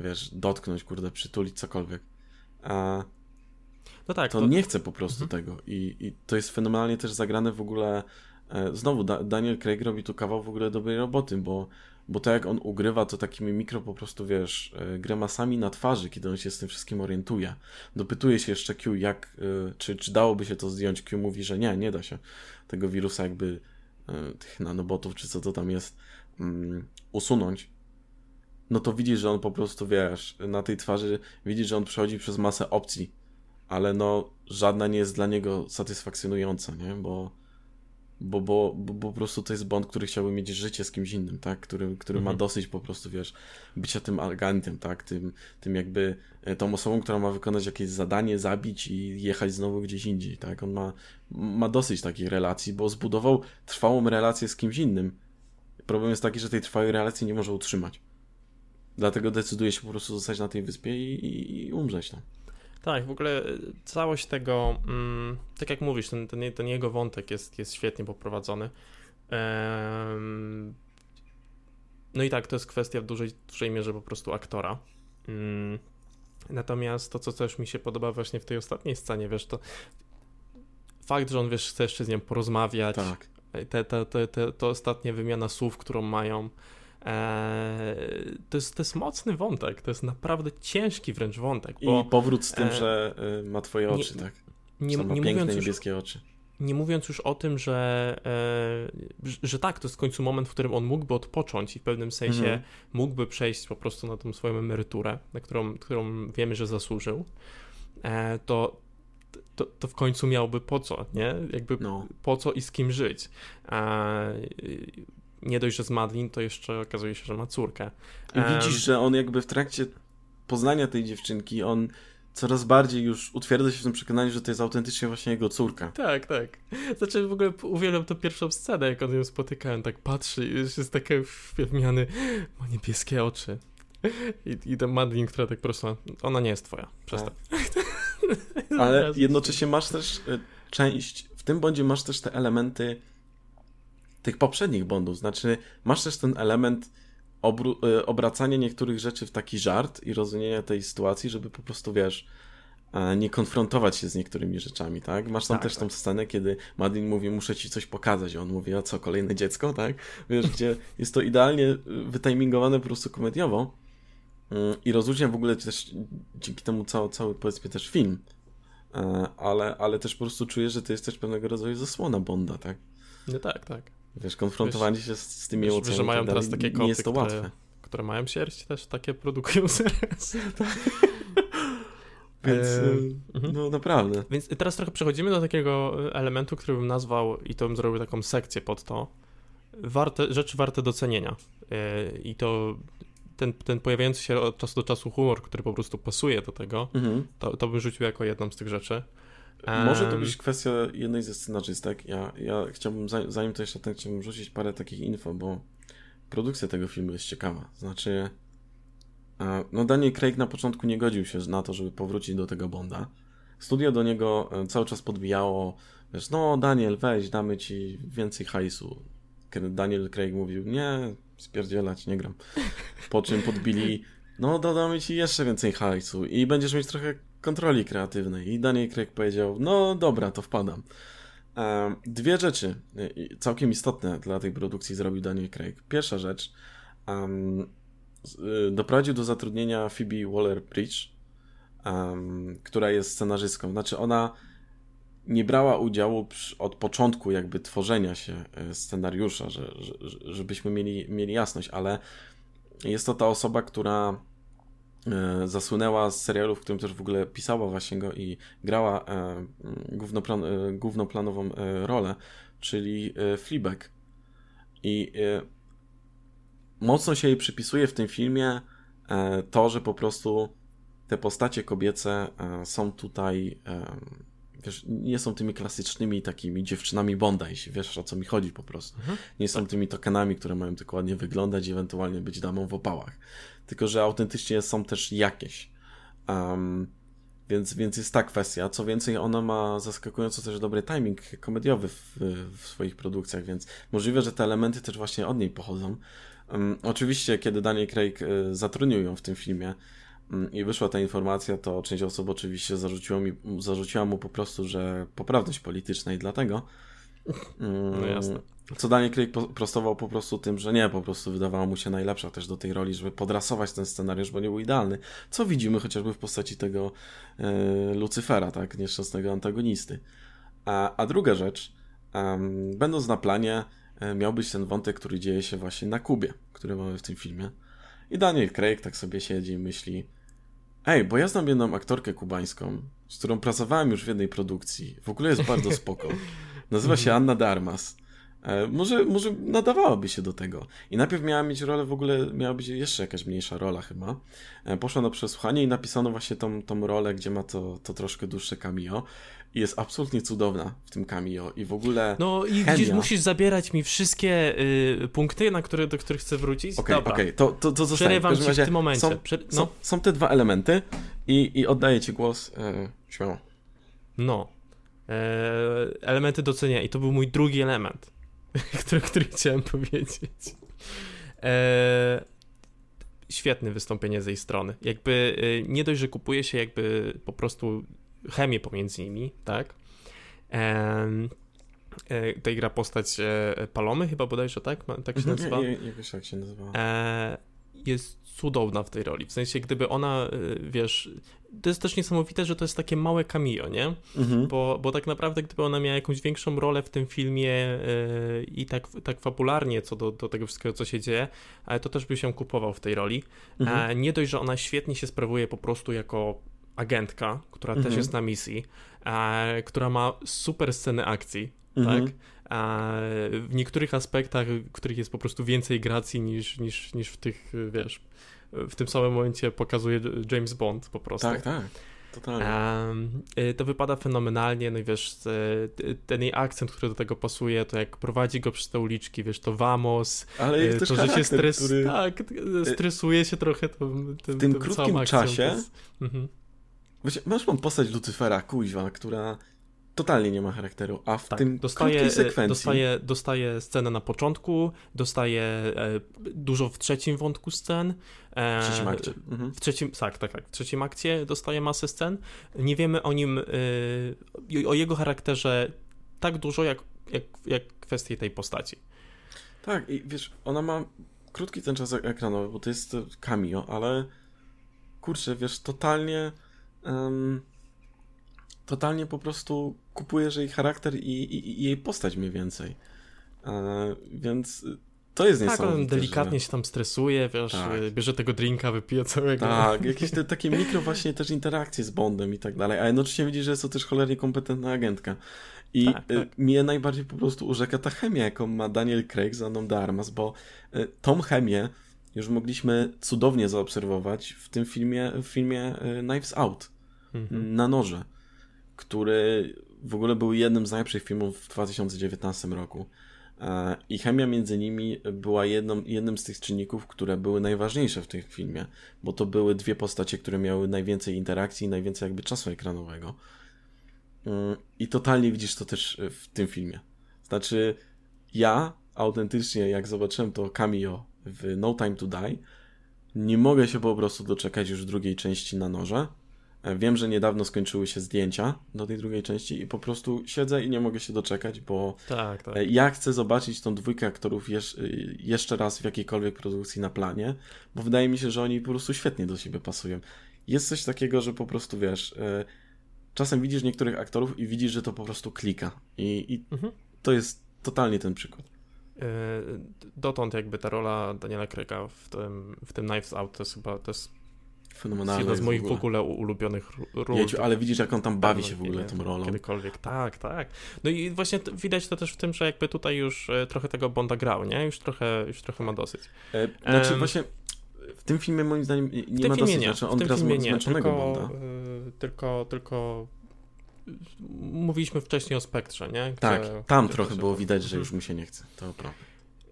Wiesz, dotknąć, kurde, przytulić, cokolwiek. A, no tak, to, to... nie chce po prostu mhm. tego. I, I to jest fenomenalnie też zagrane w ogóle. E, znowu, da Daniel Craig robi tu kawał w ogóle dobrej roboty, bo bo to jak on ugrywa, to takimi mikro po prostu, wiesz, e, gremasami na twarzy, kiedy on się z tym wszystkim orientuje. Dopytuje się jeszcze Q, jak, e, czy, czy dałoby się to zdjąć. Q mówi, że nie, nie da się tego wirusa jakby, tych nanobotów, czy co to tam jest, um, usunąć. No to widzisz, że on po prostu, wiesz, na tej twarzy widzisz, że on przechodzi przez masę opcji, ale no żadna nie jest dla niego satysfakcjonująca, nie? Bo bo, bo, bo, bo, po prostu to jest Bond, który chciałby mieć życie z kimś innym, tak? Który, który mhm. ma dosyć po prostu, wiesz, bycia tym agentem, tak? Tym, tym jakby e, tą osobą, która ma wykonać jakieś zadanie, zabić i jechać znowu gdzieś indziej, tak? On ma, ma dosyć takich relacji, bo zbudował trwałą relację z kimś innym. Problem jest taki, że tej trwałej relacji nie może utrzymać. Dlatego decyduje się po prostu zostać na tej wyspie i, i, i umrzeć tam. Tak, w ogóle całość tego, mm, tak jak mówisz, ten, ten, ten, jego wątek jest, jest świetnie poprowadzony. No i tak, to jest kwestia w dużej, dużej mierze po prostu aktora. Mm, natomiast to, co też mi się podoba właśnie w tej ostatniej scenie, wiesz, to fakt, że on, wiesz, chce jeszcze z nią porozmawiać, tak. te, te, te, te, to ostatnia wymiana słów, którą mają, to, jest, to jest mocny wątek, to jest naprawdę ciężki wręcz wątek. Bo, I powrót z tym, e, że y, ma twoje oczy, nie, tak? Nie, nie piękne niebieskie już, oczy. Nie mówiąc już o tym, że, e, że tak, to jest w końcu moment, w którym on mógłby odpocząć i w pewnym sensie mhm. mógłby przejść po prostu na tą swoją emeryturę, na którą, którą wiemy, że zasłużył, e, to, to, to w końcu miałby po co, nie? Jakby no. po co i z kim żyć. Nie dość, że z Madlin, to jeszcze okazuje się, że ma córkę. I widzisz, że on jakby w trakcie poznania tej dziewczynki, on coraz bardziej już utwierdza się w tym przekonaniu, że to jest autentycznie właśnie jego córka. Tak, tak. Znaczy w ogóle uwielbiam tę pierwszą scenę, jak on ją spotyka, on tak patrzy i już jest takie wmiany, ma niebieskie oczy. I, i ta Madlin, która tak po prostu, ona nie jest twoja, przestań. Ale jednocześnie masz też e, część, w tym bądź masz też te elementy tych poprzednich Bondów. Znaczy, masz też ten element y, obracania niektórych rzeczy w taki żart i rozumienia tej sytuacji, żeby po prostu, wiesz, e, nie konfrontować się z niektórymi rzeczami, tak? Masz tam tak, też tak. tą scenę, kiedy Madin mówi, muszę ci coś pokazać, a on mówi, a co, kolejne dziecko, tak? Wiesz, gdzie jest to idealnie wytimingowane po prostu komediowo mm, i rozróżnia w ogóle też dzięki temu cały, cały powiedzmy też film, e, ale, ale też po prostu czuję, że to jest też pewnego rodzaju zasłona Bonda, tak? No tak, tak. Wiesz, konfrontowanie wiesz, się z, z tymi emocjami. że mają tak teraz takie koty, nie jest to które, łatwe. które mają sierść, też takie produkują seres. Więc, e, no naprawdę. Więc teraz trochę przechodzimy do takiego elementu, który bym nazwał, i to bym zrobił taką sekcję pod to, warte, rzeczy warte docenienia. E, I to ten, ten pojawiający się od czasu do czasu humor, który po prostu pasuje do tego, mhm. to, to bym rzucił jako jedną z tych rzeczy. Może to być kwestia jednej ze scenarzystek. Ja, ja chciałbym, zanim to jeszcze ten, chciałbym rzucić parę takich info, bo produkcja tego filmu jest ciekawa. Znaczy, no Daniel Craig na początku nie godził się na to, żeby powrócić do tego Bonda. Studio do niego e, cały czas podbijało, wiesz, no Daniel, weź, damy ci więcej hajsu. Daniel Craig mówił, nie, spierdzielać, nie gram. Po czym podbili, no dodamy ci jeszcze więcej hajsu i będziesz mieć trochę kontroli kreatywnej. I Daniel Craig powiedział, no dobra, to wpadam. Dwie rzeczy całkiem istotne dla tej produkcji zrobił Daniel Craig. Pierwsza rzecz, um, doprowadził do zatrudnienia Phoebe Waller-Bridge, um, która jest scenarzystką. Znaczy ona nie brała udziału przy, od początku jakby tworzenia się e, scenariusza, że, że, żebyśmy mieli, mieli jasność, ale jest to ta osoba, która e, zasłynęła z serialu, w którym też w ogóle pisała właśnie go i grała e, głównoplan, e, głównoplanową rolę, czyli Fleabag. I mocno się jej przypisuje w tym filmie to, że po prostu te postacie kobiece są tutaj wiesz, nie są tymi klasycznymi takimi dziewczynami Bonda, jeśli wiesz o co mi chodzi po prostu. Mhm. Nie są tymi tokenami, które mają tylko ładnie wyglądać i ewentualnie być damą w opałach. Tylko, że autentycznie są też jakieś. Um, więc, więc jest ta kwestia. Co więcej, ona ma zaskakująco też dobry timing komediowy w, w swoich produkcjach, więc możliwe, że te elementy też właśnie od niej pochodzą. Um, oczywiście, kiedy Daniel Craig y, zatrudnił ją w tym filmie, Mm, i wyszła ta informacja, to część osób oczywiście zarzuciło mi, zarzuciła mu po prostu, że poprawność polityczna i dlatego. No jasne. Co Daniel Craig prostował po prostu tym, że nie, po prostu wydawała mu się najlepsza też do tej roli, żeby podrasować ten scenariusz, bo nie był idealny. Co widzimy chociażby w postaci tego e, Lucyfera, tak, nieszczęsnego antagonisty. A, a druga rzecz, um, będąc na planie, e, miał być ten wątek, który dzieje się właśnie na Kubie, który mamy w tym filmie. I Daniel Craig tak sobie siedzi i myśli, Ej, bo ja znam jedną aktorkę kubańską, z którą pracowałem już w jednej produkcji. W ogóle jest bardzo spoko. Nazywa się Anna Darmas. E, może, może nadawałaby się do tego. I najpierw miała mieć rolę, w ogóle miała być jeszcze jakaś mniejsza rola chyba. E, poszła na przesłuchanie i napisano właśnie tą, tą rolę, gdzie ma to, to troszkę dłuższe cameo i jest absolutnie cudowna w tym cameo i w ogóle No i chemia... gdzieś musisz zabierać mi wszystkie y, punkty, na które, do których chcę wrócić. Okej, okay, okej, okay. to, to, to zostaje. Przerywam w, ci w tym momencie. Są, no. są, są, te dwa elementy i, i oddaję ci głos e, śmiało. No. E, elementy docenia i to był mój drugi element, który, który chciałem powiedzieć. E, świetne wystąpienie z jej strony. Jakby y, nie dość, że kupuje się jakby po prostu chemię pomiędzy nimi, tak? Um, tutaj gra postać e, Palomy, chyba bodajże, tak? Tak się mhm, nazywa? Nie, jakoś tak się nazywa. E, jest cudowna w tej roli. W sensie, gdyby ona, e, wiesz, to jest też niesamowite, że to jest takie małe cameo, nie? Mhm. Bo, bo tak naprawdę, gdyby ona miała jakąś większą rolę w tym filmie yy, i tak, tak fabularnie co do, do tego wszystkiego, co się dzieje, ale to też by się kupował w tej roli. Mhm. E, nie dość, że ona świetnie się sprawuje po prostu jako agentka, która mhm. też jest na misji, e, która ma super sceny akcji, mhm. tak? W niektórych aspektach, w których jest po prostu więcej gracji niż, niż, niż w tych, wiesz, w tym samym momencie pokazuje James Bond po prostu. Tak, tak. Totalnie. Um, to wypada fenomenalnie, no i wiesz, ten jej akcent, który do tego pasuje, to jak prowadzi go przez te uliczki, wiesz, to vamos, Ale jest to, że się stres... który... tak, stresuje się trochę tym, w tym, tym krótkim czasie jest... mhm. masz mam postać Lucyfera, kuźwa, która totalnie nie ma charakteru, a w tak, tym dostaje, e, sekwencji... Dostaje, dostaje scenę na początku, dostaje e, dużo w trzecim wątku scen. E, w trzecim akcie. Mhm. W trzecim, tak, tak, tak. W trzecim akcie dostaje masę scen. Nie wiemy o nim, e, o jego charakterze tak dużo, jak, jak, jak kwestie tej postaci. Tak, i wiesz, ona ma krótki ten czas ekranowy, bo to jest cameo, ale kurczę, wiesz, totalnie... Um totalnie po prostu kupujesz jej charakter i, i, i jej postać mniej więcej. E, więc to jest tak, niesamowite. Tak, on delikatnie że... się tam stresuje, wiesz, tak. bierze tego drinka, wypije całego. Tak, jakieś te, takie mikro właśnie też interakcje z Bondem i tak dalej, a jednocześnie widzi, że jest to też cholernie kompetentna agentka. I tak, tak. mnie najbardziej po prostu urzeka ta chemia, jaką ma Daniel Craig z Anną Darmas, bo e, tą chemię już mogliśmy cudownie zaobserwować w tym filmie, w filmie e, Knives Out, mhm. na noże który w ogóle był jednym z najlepszych filmów w 2019 roku. E, I chemia między nimi była jedną, jednym z tych czynników, które były najważniejsze w tym filmie, bo to były dwie postacie, które miały najwięcej interakcji i najwięcej jakby czasu ekranowego. Mm, I totalnie widzisz to też w tym filmie. Znaczy, ja autentycznie, jak zobaczyłem to cameo w No Time to Die, nie mogę się po prostu doczekać już drugiej części na noże E, wiem, że niedawno skończyły się zdjęcia do tej drugiej części i po prostu siedzę i nie mogę się doczekać, bo tak, tak. E, ja chcę zobaczyć tą dwójkę aktorów e, jeszcze raz w jakiejkolwiek produkcji na planie, bo wydaje mi się, że oni po prostu świetnie do siebie pasują. Jest coś takiego, że po prostu wiesz, czasem widzisz niektórych aktorów i widzisz, że to po prostu klika. I, i mhm. to jest totalnie ten przykład. Dotąd jakby ta rola Daniela Kreka w tym, w tym Knives Out to jest chyba to jest Fenomenalne. Jedna z moich w ogóle, w ogóle ulubionych ról. Jeciu, ale widzisz, jak on tam bawi się w ogóle tą rolą. Kiedykolwiek, tak, tak. No i właśnie widać to też w tym, że jakby tutaj już e, trochę tego Bonda grał, nie? Już trochę, już trochę ma dosyć. E, znaczy um, właśnie w tym filmie moim zdaniem nie ma dosyć, nie. znaczy on gra zmęczonego tylko, Bonda. Y, tylko, tylko mówiliśmy wcześniej o spektrze, nie? Gdzie, tak, tam trochę było widać, że już mu się nie chce, to prawda.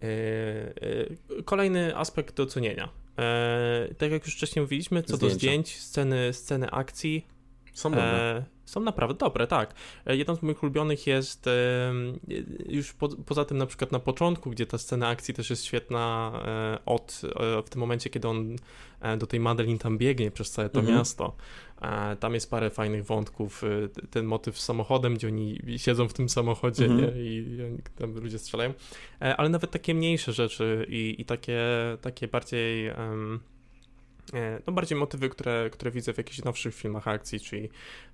E, kolejny aspekt do ocenienia. Tak jak już wcześniej mówiliśmy, co Zdjęcia. do zdjęć, sceny, sceny akcji. Są dobre. Są naprawdę dobre, tak. E, jeden z moich ulubionych jest e, już po, poza tym na przykład na początku, gdzie ta scena akcji też jest świetna e, od w tym momencie, kiedy on do tej Madeline tam biegnie przez całe to mhm. miasto. Tam jest parę fajnych wątków. Ten motyw z samochodem, gdzie oni siedzą w tym samochodzie mhm. nie? I, I, tam ludzie strzelają. Ale nawet takie mniejsze rzeczy i, i takie, takie bardziej... Um, E, no bardziej motywy, które, które widzę w jakichś nowszych filmach akcji, czyli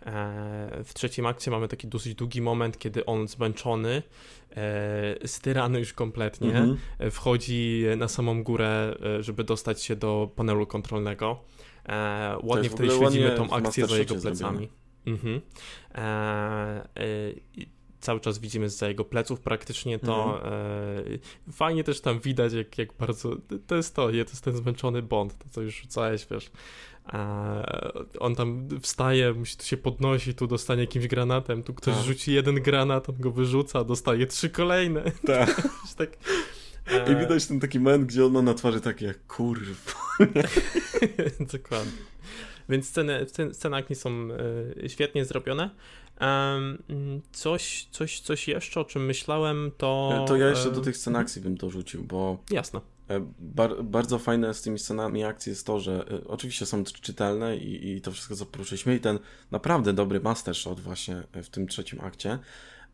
e, w trzecim akcie mamy taki dosyć długi moment, kiedy on zmęczony, e, styrany już kompletnie, mm -hmm. wchodzi na samą górę, żeby dostać się do panelu kontrolnego. Ładnie wtedy śledzimy tą akcję za jego plecami. Mhm. E, e, cały czas widzimy za jego pleców praktycznie to. Mhm. E, fajnie też tam widać, jak, jak bardzo. To jest to, to jest ten zmęczony Bond, to co już rzucałeś, wiesz. E, on tam wstaje, musi tu się podnosi, tu dostanie jakimś granatem, tu ktoś tak. rzuci jeden granat, on go wyrzuca, dostaje trzy kolejne. Tak. tak e... I widać ten taki moment, gdzie on ma na twarzy takie jak kurwa. Dokładnie. Więc sceny, sceny akcji są e, świetnie zrobione. Coś, coś, coś jeszcze, o czym myślałem, to... To ja jeszcze do tych scen akcji bym to rzucił, bo... Jasne. E, bar bardzo fajne z tymi scenami akcji jest to, że y, oczywiście są czytelne i, i, to wszystko, co poruszyliśmy i ten naprawdę dobry master shot właśnie w tym trzecim akcie,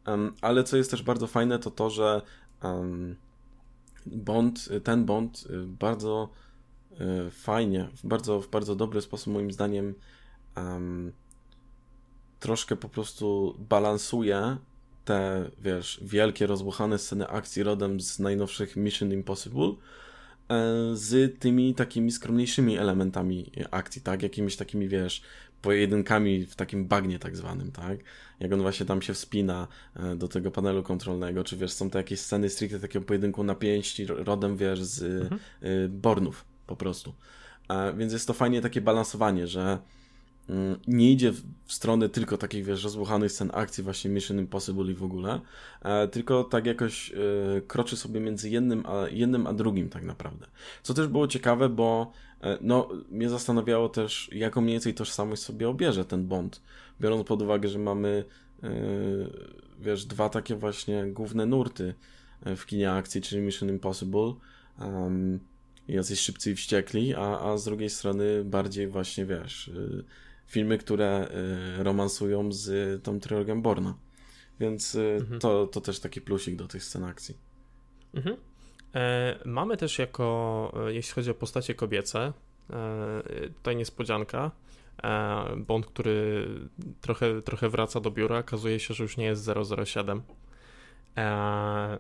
um, ale co jest też bardzo fajne, to to, że um, Bond, ten Bond bardzo y, fajnie, w bardzo, w bardzo dobry sposób moim zdaniem um, troszkę po prostu balansuje te, wiesz, wielkie, rozbuchane sceny akcji rodem z najnowszych Mission Impossible e, z tymi takimi skromniejszymi elementami akcji, tak? Jakimiś takimi, wiesz, pojedynkami w takim bagnie tak zwanym, tak? Jak on właśnie tam się wspina e, do tego panelu kontrolnego, czy wiesz, są to jakieś sceny stricte takiego pojedynku na pięści rodem, wiesz, z mhm. E, Bornów po prostu. Więc jest to fajnie takie balansowanie, że Mm, nie idzie w stronę tylko takich, wiesz, rozbuchanych scen akcji, właśnie Mission Impossible i w ogóle, e, tylko tak jakoś kroczy sobie między jednym a, jednym a drugim tak naprawdę. Co też było ciekawe, bo no, mnie zastanawiało też, jaką mniej więcej tożsamość sobie obierze ten Bond, biorąc pod uwagę, że mamy, wiesz, dwa takie właśnie główne nurty w kinie akcji, czyli Mission Impossible, um, jacyś szybcy i wściekli, a, a z drugiej strony bardziej właśnie, wiesz filmy, które romansują z tą trylogią Borna. Więc mhm. to, to też taki plusik do tych scen akcji. Mhm. E, mamy też jako, e, jeśli chodzi o postacie kobiece, e, tutaj niespodzianka. Bond, który trochę, trochę wraca do biura, okazuje się, że już nie jest 007. E,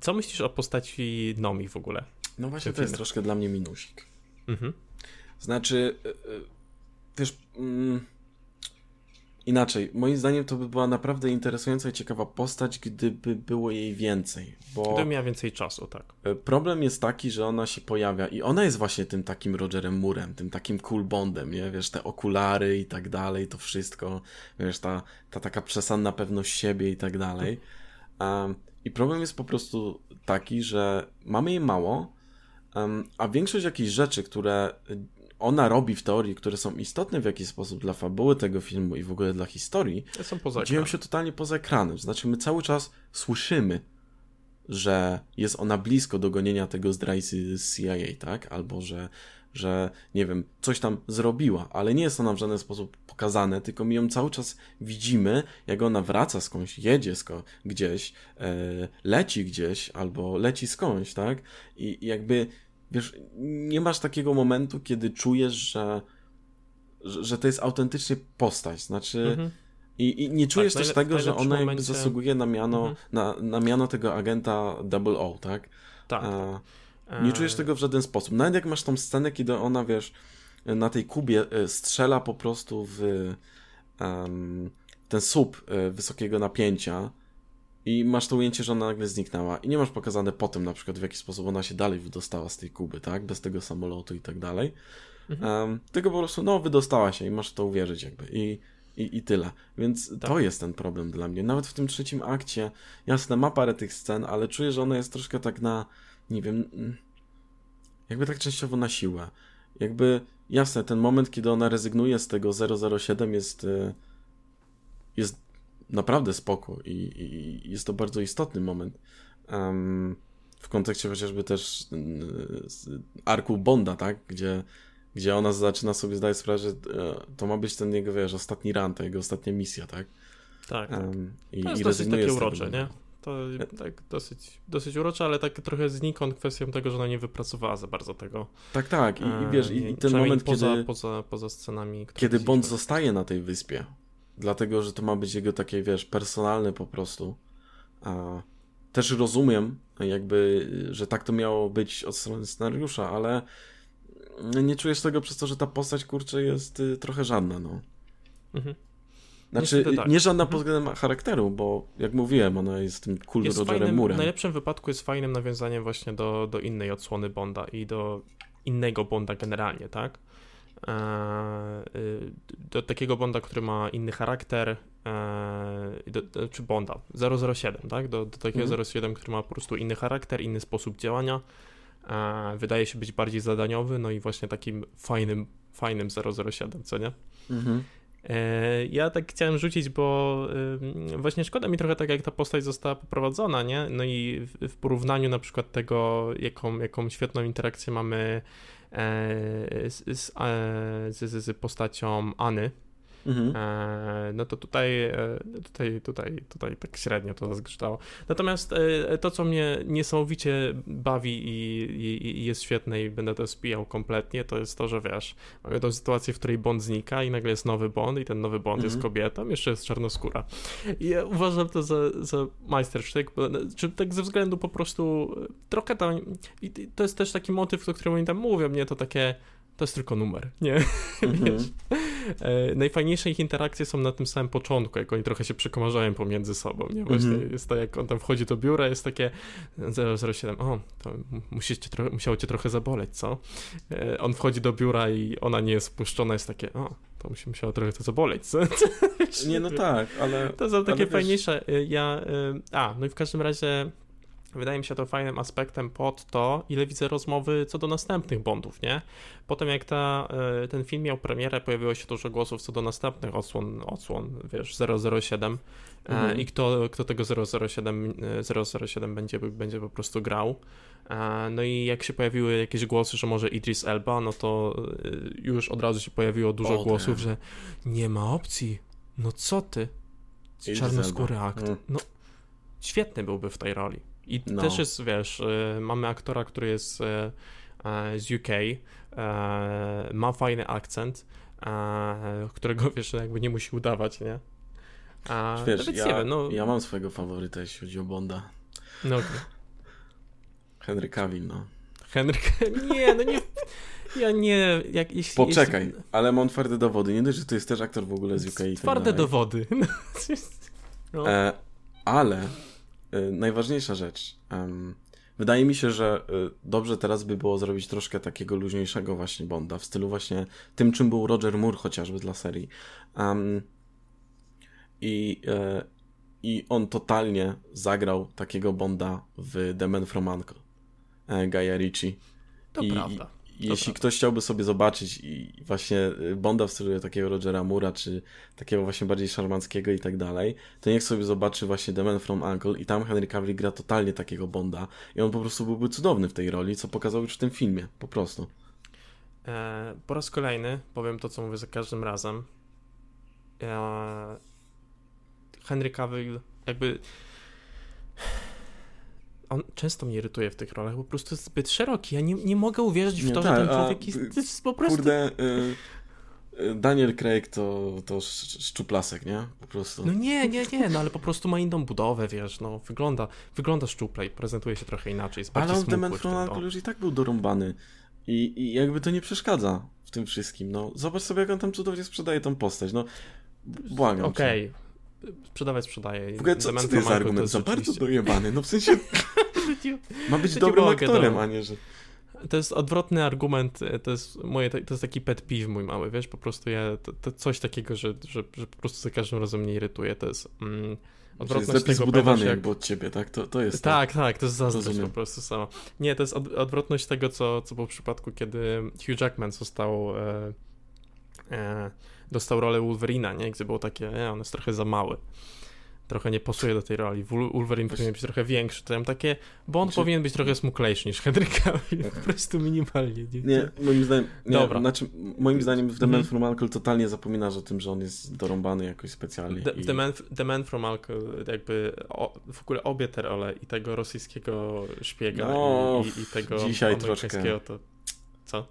co myślisz o postaci Nomi w ogóle? No właśnie, to jest troszkę dla mnie minusik. Mhm. Znaczy, wiesz, mm, inaczej, moim zdaniem to by była naprawdę interesująca i ciekawa postać, gdyby było jej więcej, bo... Gdyby miała więcej czasu, tak. E, problem jest taki, że ona się pojawia i ona jest właśnie tym takim Rogerem Murem, tym takim cool bondem, nie? Wiesz, te okulary i tak dalej, to wszystko, wiesz, ta, ta taka przesadna pewność siebie i tak dalej. Um, I problem jest po prostu taki, że mamy jej mało, a większość jakichś rzeczy, które ona robi w teorii, które są istotne w jakiś sposób dla fabuły tego filmu i w ogóle dla historii, są poza dzieją się totalnie poza ekranem. Znaczy, my cały czas słyszymy, że jest ona blisko do gonienia tego zdrajcy z CIA, tak? Albo że, że nie wiem, coś tam zrobiła, ale nie jest ona w żaden sposób pokazane, tylko my ją cały czas widzimy, jak ona wraca skądś, jedzie skąd, gdzieś, e, leci gdzieś, albo leci skądś, tak? I jakby wiesz, nie masz takiego momentu, kiedy czujesz, że, że, to jest autentycznie postać. Znaczy. Mhm. I, I, nie czujesz tak, też tego, że ona momencie... zasługuje na miano, mhm. na, na miano tego agenta Double O, tak? Tak. A, tak. nie czujesz tego w żaden sposób. Nawet jak masz tą scenę, kiedy ona, wiesz, na tej kubie strzela po prostu w um, ten słup wysokiego napięcia i masz to ujęcie, że ona nagle zniknęła i nie masz pokazane potem na przykład w jaki sposób ona się dalej wydostała z tej kuby, tak? Bez tego samolotu i tak dalej. Mhm. Um, tylko po prostu, no, wydostała się i masz to uwierzyć jakby i, i, i tyle. Więc tak. to jest ten problem dla mnie. Nawet w tym trzecim akcie, jasne, ma parę tych scen, ale czuję, że ona jest troszkę tak na, nie wiem, mm, jakby tak częściowo na siłę. Jakby, jasne, ten moment, kiedy ona rezygnuje z tego 007 jest, y, jest naprawdę spoko i, i jest to bardzo istotny moment. Um, w kontekście chociażby też arku Bonda, tak? Gdzie, gdzie ona zaczyna sobie zdać sprawę, że e, to ma być ten jego, wiesz, ostatni run, ta jego ostatnia misja, tak? Tak. Um, i, to jest i dosyć takie urocze, nie? To tak dosyć, dosyć urocze, ale tak trochę znikąd kwestią tego, że ona nie wypracowała za bardzo tego. Tak, tak. I, i wiesz, i, i ten moment, poza, kiedy... Poza, poza scenami... Kiedy Bond zostaje na tej wyspie, dlatego, że to ma być jego takie, wiesz, personalne po prostu. A też rozumiem, jakby, że tak to miało być od strony scenariusza, ale nie czujesz tego przez to, że ta postać, kurczę, jest y, trochę żadna, no. Mhm. Znaczy, tak. nie żadna mhm. pod względem charakteru, bo jak mówiłem, ona jest tym cool jest Rogerem fajnym, Murem. W najlepszym wypadku jest fajnym nawiązaniem właśnie do, do innej odsłony Bonda i do innego Bonda generalnie, tak? E, y, do takiego Bonda, który ma inny charakter, e, do, czy Bonda 007, tak? Do, do takiego mhm. 07, który ma po prostu inny charakter, inny sposób działania, e, wydaje się być bardziej zadaniowy, no i właśnie takim fajnym, fajnym 007, co nie? Mhm. Ja tak chciałem rzucić, bo właśnie szkoda mi trochę tak, jak ta postać została poprowadzona, nie? No i w porównaniu na przykład tego, jaką, jaką świetną interakcję mamy z, z, e, z, z postacią Any, Mhm. E, no to tutaj, e, tutaj, tutaj, tutaj tak średnio to zgrzytało. Natomiast e, to, co mnie niesamowicie bawi i, i, i, jest świetne i będę to spijał kompletnie, to jest to, że wiesz, mamy tą sytuację, w której Bond znika i nagle jest nowy Bond i ten nowy Bond mhm. jest kobietą, jeszcze jest czarnoskóra. I ja uważam to za, za majstersztyk, bo, czy tak ze względu po prostu trochę tam, i to jest też taki motyw, o którym oni tam mówią, nie, to takie to jest tylko numer, nie? Mhm. e, najfajniejsze ich interakcje są na tym samym początku, jak oni trochę się przekomarzają pomiędzy sobą, nie? Właśnie mhm. jest to, jak on tam wchodzi do biura, jest takie 007, o, to musicie musiało cię trochę zaboleć, co? E, on wchodzi do biura i ona nie jest spuszczona, jest takie, o, to musi, musiało trochę to zaboleć, co? nie, no tak, ale... To są takie fajniejsze, wiesz... ja, e, a, no i w każdym razie Wydaje mi się to fajnym aspektem pod to, ile widzę rozmowy co do następnych Bondów, nie? Potem jak ta, e, ten film miał premierę, pojawiło się dużo głosów co do następnych odsłon, odsłon wiesz, 007 e, mhm. i kto, kto tego 007, 007 e, będzie, będzie po prostu grał. No i jak się pojawiły jakieś głosy, że może Idris Elba, no to już od razu się pojawiło dużo głosów, że nie ma opcji. No co ty? Czarnoskóry akt. Mm. No świetny byłby w tej roli. I no. też jest, wiesz, y, mamy aktora, który jest y, y, z UK, ma fajny akcent, którego, wiesz, jakby nie musi udawać, nie? A, wiesz, ja, nie wiem, no... ja mam swojego faworyta, jeśli chodzi o Bonda. No okay. Henry Cavill, no. Henry Nie, no nie... Ja nie... Jak, jeśli, Poczekaj, jeśli... ale mam twarde dowody. Nie dość, że to jest też aktor w ogóle z UK. Tak twarde tak dowody. No. E, ale najważniejsza rzecz. Wydaje mi się, że y, dobrze teraz by było zrobić troszkę takiego luźniejszego właśnie Bonda, w stylu właśnie tym, czym był Roger Moore chociażby dla serii. Um, i, e, I on totalnie zagrał takiego Bonda w The Man From Uncle, e, Gaia Ricci. To I, prawda jeśli ktoś chciałby sobie zobaczyć i właśnie y, Bonda w stylu takiego Rogera Mura, czy takiego właśnie bardziej szarmanckiego i tak dalej, to niech sobie zobaczy właśnie The Man From Uncle i tam Henry Cavill gra totalnie takiego Bonda i on po prostu byłby cudowny w tej roli, co pokazał już w tym filmie, po prostu. E, po raz kolejny powiem to, co mówię za każdym razem. E, Henry Cavill jakby on często mnie irytuje w tych rolach, po prostu jest zbyt szeroki. Ja nie, nie mogę uwierzyć w nie, to, tak, że ten człowiek jest, jest, po prostu... Kurde, y, y, Daniel Craig to, to szczuplasek, nie? Po prostu. No nie, nie, nie, no ale po prostu ma inną budowę, wiesz, no wygląda, wygląda szczuplej, prezentuje się trochę inaczej, jest Ale on Demen From już i tak był dorąbany. I, I jakby to nie przeszkadza w tym wszystkim. No, zobacz sobie, jak on tam cudownie sprzedaje tą postać. No, błagam Okej. Okay. Sprzedawać sprzedaje. W ogóle co, co to jest argument? Za bardzo dojebany. No w sensie ma być dobrym aktorem, a nie, że... To jest odwrotny argument, e, to jest moje, to jest taki pet peeve mój mały, wiesz, po prostu ja, to, to coś takiego, że, że, że, po prostu za każdym razem mnie irytuje, to jest mm, odwrotność jest tego zbudowany jak... jakby od ciebie, tak? To, to jest tak. Tak, tak, to jest zazdrość Rozumiem. po prostu samo. Nie, to jest od, odwrotność tego, co, co było w przypadku, kiedy Hugh Jackman został e, e, dostał rolę Wolverina, nie? Gdzie było takie, e, on jest trochę za mały trochę nie pasuje do tej roli. Wolverine powinien być trochę większy. To ja takie, bo on znaczy... powinien być trochę smuklejszy niż Henry Cavill. Po prostu minimalnie. Nie, nie moim zdaniem, nie, Dobra. Znaczy, moim zdaniem w The Man from Uncle totalnie zapominasz o tym, że on jest dorąbany jakoś specjalnie. The, i... The, Man, The Man from Uncle, jakby o, w ogóle obie te role i tego rosyjskiego szpiega no, i, i, tego dzisiaj troszkę. to co?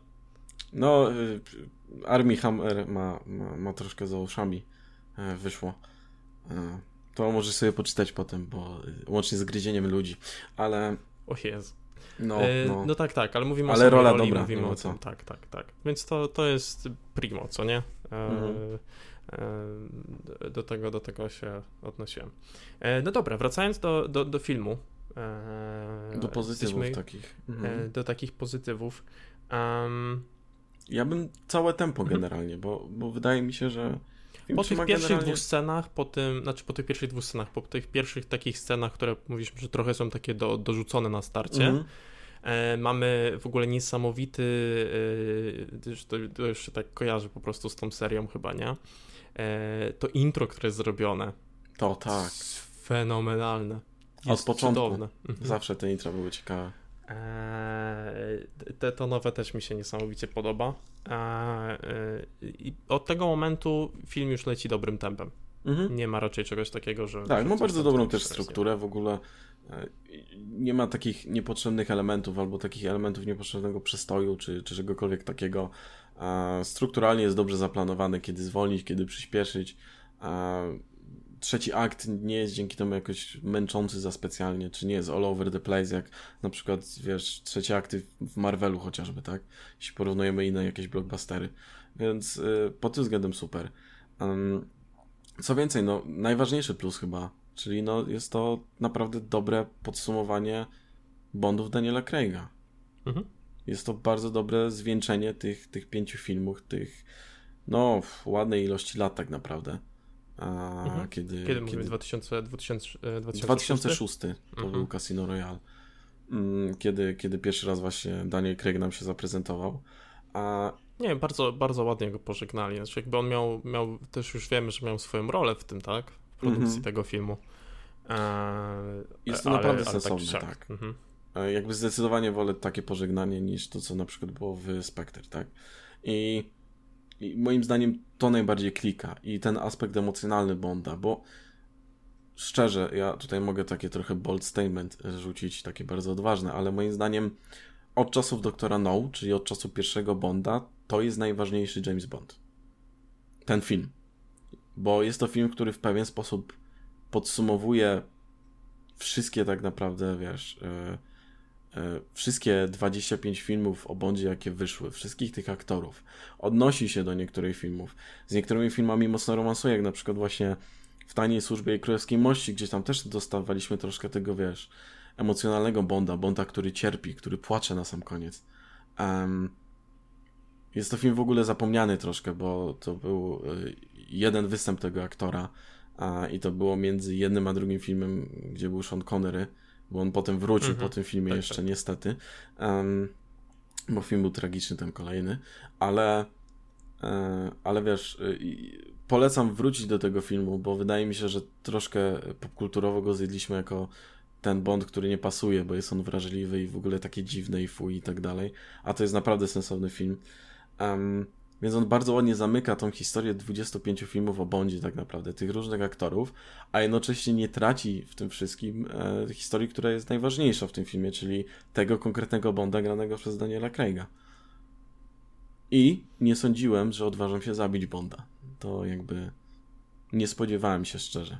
No, y, Armii Hammer ma, ma, ma troszkę za uszami e, wyszło. E, to możesz sobie poczytać potem, bo łącznie z gryzieniem ludzi, ale... O Jezu. No, e, no. no tak, tak, ale mówimy ale o rola roli, dobra, mówimy no, o tym, tak, tak, tak. Więc to, to jest primo, co nie? Mhm. e, do, tego, do tego się odnosiłem. E, no dobra, wracając do, do, do filmu. E, do pozytywów jesteśmy, takich. Mhm. do takich pozytywów. Um, ja bym całe tempo mhm. generalnie, bo, bo wydaje mi się, że po tych pierwszych generalnie... dwóch scenach, po tym, znaczy po tych pierwszych dwóch scenach, po tych pierwszych takich scenach, które mówiliśmy, że trochę są takie do, dorzucone na starcie, -hmm. e, mamy w ogóle niesamowity, e, to, to tak kojarzy po prostu z tą serią chyba, nie? E, to intro, które jest zrobione. To tak. Fenomenalne. Jest Od początku. Cudowne. Mhm. Zawsze te intro były ciekawe. Eee, te, to nowe też mi się niesamowicie podoba. Eee, I od tego momentu film już leci dobrym tempem. Mhm. Nie ma raczej czegoś takiego, że. Tak, ma bardzo dobrą też strukturę w ogóle. E, nie ma takich niepotrzebnych elementów albo takich elementów niepotrzebnego przestoju czy, czy czegokolwiek takiego. Strukturalnie jest dobrze zaplanowany, kiedy zwolnić, kiedy przyspieszyć. Trzeci akt nie jest dzięki temu jakoś męczący za specjalnie, czy nie jest all over the place, jak na przykład, wiesz, trzeci akty w Marvelu chociażby, tak? Jeśli porównujemy inne jakieś blockbustery. Więc y, pod tym względem super. Um, co więcej, no, najważniejszy plus chyba, czyli no, jest to naprawdę dobre podsumowanie Bondów Daniela Craiga. Mhm. Jest to bardzo dobre zwieńczenie tych, tych pięciu filmów, tych no, ładnej ilości lat tak naprawdę. Mhm. kiedy, kiedy mówimy? 2000, 2000, 2006? 2006 to mhm. był Casino Royale. Mm, kiedy, kiedy pierwszy raz właśnie Daniel Craig nam się zaprezentował. A... Nie, bardzo, bardzo ładnie go pożegnali. Znaczy jakby on miał, miał, też już wiemy, że miał swoją rolę w tym, tak? W produkcji mhm. tego filmu. Eee, Jest to ale, naprawdę ale sensowne, tak. tak. Mhm. E, jakby zdecydowanie wolę takie pożegnanie niż to, co na przykład było w Spectre, tak? I i moim zdaniem to najbardziej klika i ten aspekt emocjonalny Bonda, bo szczerze, ja tutaj mogę takie trochę bold statement rzucić, takie bardzo odważne, ale moim zdaniem od czasów Doktora No, czyli od czasu pierwszego Bonda, to jest najważniejszy James Bond. Ten film. Bo jest to film, który w pewien sposób podsumowuje wszystkie tak naprawdę, wiesz, yy, wszystkie 25 filmów o Bondzie, jakie wyszły, wszystkich tych aktorów, odnosi się do niektórych filmów. Z niektórymi filmami mocno romansuje, jak na przykład właśnie w Tajnej Służbie i Królewskiej Mości, gdzie tam też dostawaliśmy troszkę tego, wiesz, emocjonalnego Bonda, Bonda, który cierpi, który płacze na sam koniec. Um, jest to film w ogóle zapomniany troszkę, bo to był e, jeden występ tego aktora a, i to było między jednym a drugim filmem, gdzie był Sean Connery bo on potem wrócił mhm. po tym filmie tak, jeszcze tak. niestety, um, bo film był tragiczny ten kolejny, ale e, ale wiesz, y, polecam wrócić do tego filmu, bo wydaje mi się, że troszkę popkulturowo go zjedliśmy jako ten Bond, który nie pasuje, bo jest on wrażliwy i w ogóle takie dziwne i fuj i tak dalej, a to jest naprawdę sensowny film. Um, więc on bardzo ładnie zamyka tą historię 25 filmów o Bondzie tak naprawdę, tych różnych aktorów, a jednocześnie nie traci w tym wszystkim e, historii, która jest najważniejsza w tym filmie, czyli tego konkretnego Bonda granego przez Daniela Craiga. I nie sądziłem, że odważą się zabić Bonda. To jakby nie spodziewałem się szczerze.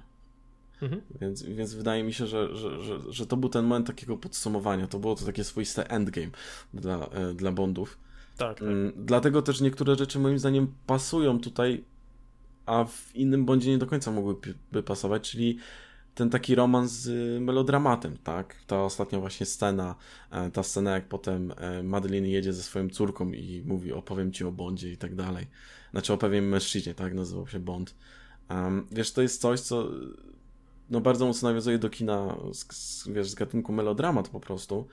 Mhm. Więc, więc wydaje mi się, że, że, że, że to był ten moment takiego podsumowania. To było to takie swoiste endgame dla, e, dla Bondów. Tak, tak. Mm, dlatego też niektóre rzeczy moim zdaniem pasują tutaj, a w innym Bondzie nie do końca mogłyby pasować, czyli ten taki romans z melodramatem, tak? Ta ostatnia właśnie scena, e, ta scena jak potem e, Madeline jedzie ze swoją córką i mówi opowiem ci o Bondzie i tak dalej. Znaczy opowiem mężczyźnie, tak? Nazywał się Bond. Um, wiesz, to jest coś, co no bardzo mocno nawiązuje do kina, z, z, wiesz, z gatunku melodramat po prostu,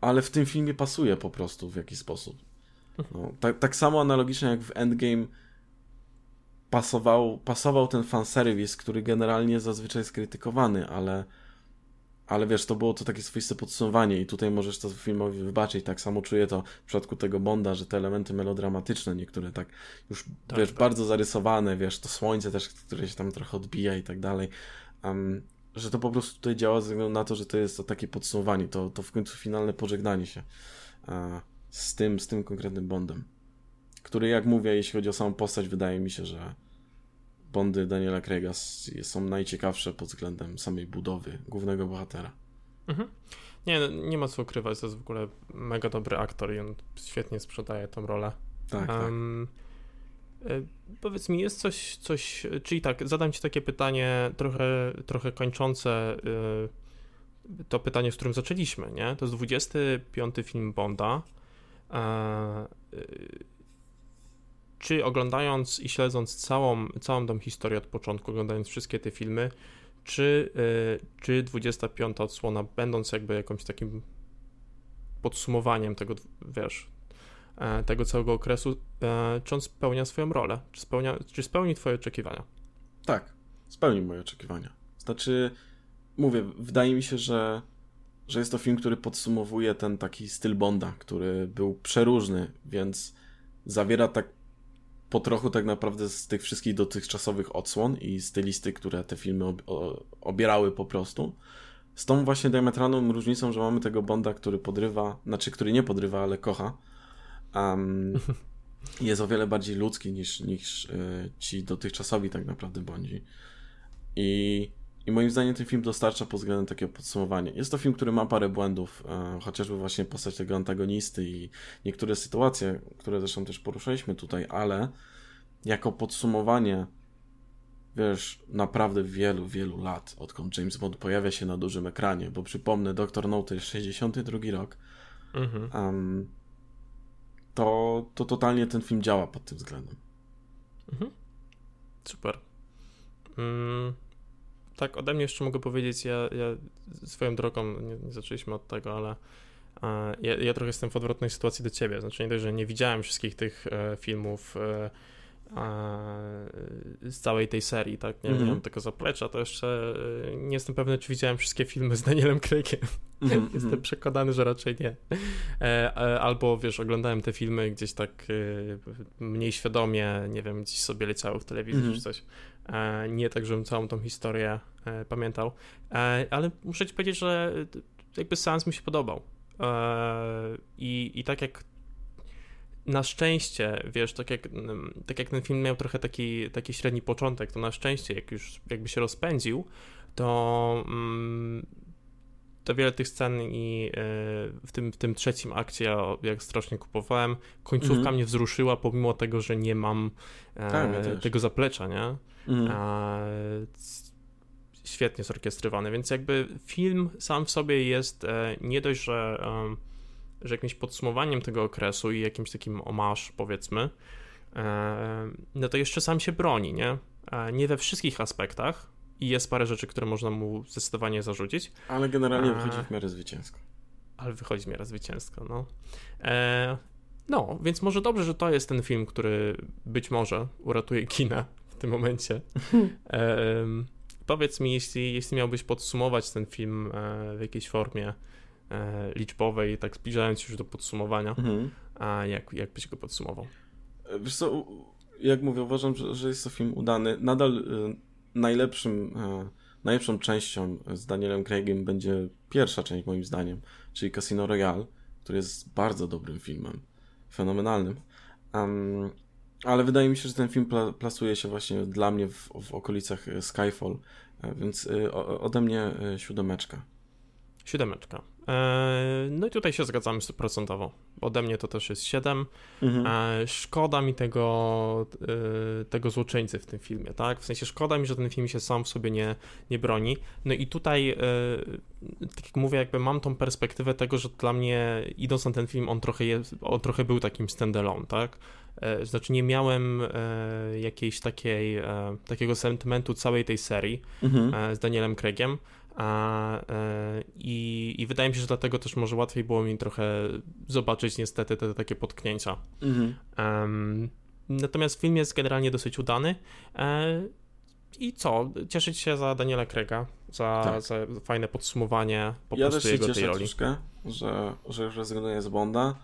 ale w tym filmie pasuje po prostu w jakiś sposób. No, tak, tak samo analogicznie jak w Endgame pasował, pasował ten fanserwis, który generalnie zazwyczaj jest krytykowany, ale ale wiesz, to było to takie swoiste podsumowanie i tutaj możesz to filmowi wybaczyć. Tak samo czuję to w przypadku tego Bonda, że te elementy melodramatyczne, niektóre tak już, tak, wiesz, tak. bardzo zarysowane, wiesz, to słońce też, które się tam trochę odbija i tak dalej, um, że to po prostu tutaj działa ze względu na to, że to jest to takie podsumowanie, to, to w końcu finalne pożegnanie się uh, z tym, z tym konkretnym Bondem, który jak mówię, jeśli chodzi o samą postać, wydaje mi się, że Bondy Daniela Craiga są najciekawsze pod względem samej budowy głównego bohatera. Mhm. Nie, no, nie ma co ukrywać, to jest w ogóle mega dobry aktor i on świetnie sprzedaje tą rolę. Tak, um, tak. Powiedz mi, jest coś, coś, czyli tak, zadam ci takie pytanie trochę, trochę kończące y, to pytanie, z którym zaczęliśmy, nie? To jest 25 film Bonda. E, czy oglądając i śledząc całą, całą tą historię od początku, oglądając wszystkie te filmy, czy, yy, czy 25 odsłona, będąc jakby jakimś takim podsumowaniem tego, wiesz, e, tego całego okresu, e, czy on spełnia swoją rolę? Czy, spełnia, czy spełni twoje oczekiwania? Tak, spełni moje oczekiwania. Znaczy, mówię, wydaje mi się, że, że jest to film, który podsumowuje ten taki styl Bonda, który był przeróżny, więc zawiera tak po trochu tak naprawdę z tych wszystkich dotychczasowych odsłon i stylisty, które te filmy ob obierały po prostu. Z tą właśnie diametralną różnicą, że mamy tego Bonda, który podrywa, znaczy który nie podrywa, ale kocha. Um, jest o wiele bardziej ludzki niż, niż y, ci dotychczasowi tak naprawdę Bondzi. I, I moim zdaniem ten film dostarcza pod względem takiego podsumowania. Jest to film, który ma parę błędów, y, chociażby właśnie postać tego antagonisty i niektóre sytuacje, które zresztą też poruszaliśmy tutaj, ale jako podsumowanie, wiesz, naprawdę wielu, wielu lat, odkąd James Bond pojawia się na dużym ekranie, bo przypomnę, Doktor No to jest 62 rok, mhm. um, to, to totalnie ten film działa pod tym względem. Mhm. Super. Mm, tak, ode mnie jeszcze mogę powiedzieć, ja, ja swoją drogą, nie, nie zaczęliśmy od tego, ale e, ja, ja, trochę jestem w odwrotnej sytuacji do ciebie. Znaczy nie dość, że nie widziałem wszystkich tych e, filmów e, z całej tej serii, tak? Nie, mm -hmm. mam tego zaplecza, to jeszcze e, nie jestem pewny, czy widziałem wszystkie filmy z Danielem Craigiem. Mm -hmm. jestem przekonany, że raczej nie. E, albo, wiesz, oglądałem te filmy gdzieś tak e, mniej świadomie, nie wiem, gdzieś sobie leciały w telewizji mm -hmm. czy coś. Nie tak, żebym całą tą historię pamiętał. Ale muszę ci powiedzieć, że jakby seans mi się podobał. I, i tak jak na szczęście, wiesz, tak jak, mm, tak jak ten film miał trochę taki, taki średni początek, to na szczęście, jak już jakby się rozpędził, to, mm, to wiele tych scen i e, w tym, w tym trzecim akcie, ja jak strasznie kupowałem, końcówka -hmm. mnie wzruszyła, pomimo tego, że nie mam e, tak, tego zaplecza, nie? -hmm. e, świetnie zorkiestrowany, więc jakby film sam w sobie jest e, nie dość, że że jakimś podsumowaniem tego okresu i jakimś takim omasz, powiedzmy, e, no to jeszcze sam się broni, nie? E, nie we wszystkich aspektach i jest parę rzeczy, które można mu zdecydowanie zarzucić. Ale generalnie wychodzi w miarę zwycięsko. Ale wychodzi w miarę zwycięsko, no. E, no, więc może dobrze, że to jest ten film, który być może uratuje kina w tym momencie. E, powiedz mi, jeśli, jeśli miałbyś podsumować ten film w jakiejś formie, e, liczbowej, tak zbliżając się już do podsumowania. Mhm. A jak, jak byś go podsumował? Wiesz co, jak mówię, uważam, że, że jest to film udany. Nadal y, najlepszym, y, najlepszą częścią z Danielem Craigiem będzie pierwsza część moim zdaniem, czyli Casino Royale, który jest bardzo dobrym filmem, fenomenalnym. Um, Ale wydaje mi się, że ten film pla plasuje się właśnie dla mnie w, w okolicach Skyfall, więc ode mnie siódemeczka. Siódemeczka. E, no i tutaj się zgadzamy stuprocentowo. Ode mnie to też jest 7. Mhm. E, szkoda mi tego, e, tego złoczyńcy w tym filmie, tak? W sensie szkoda mi, że ten film się sam w sobie nie, nie broni. No i tutaj, tak jak mówię, jakby mam tą perspektywę tego, że dla mnie, idąc na ten film, on trochę, jest, on trochę był takim standalone, tak? Znaczy nie miałem jakiejś takiej, takiego sentymentu całej tej serii mhm. z Danielem Craigiem. A, e, i, I wydaje mi się, że dlatego też może łatwiej było mi trochę zobaczyć niestety te, te takie potknięcia. Mhm. Um, natomiast film jest generalnie dosyć udany. E, I co? Cieszyć się za Daniela Krega, za, tak. za fajne podsumowanie po ja prostu jego tej roli. troszkę, że, że już rezygnuję z Bonda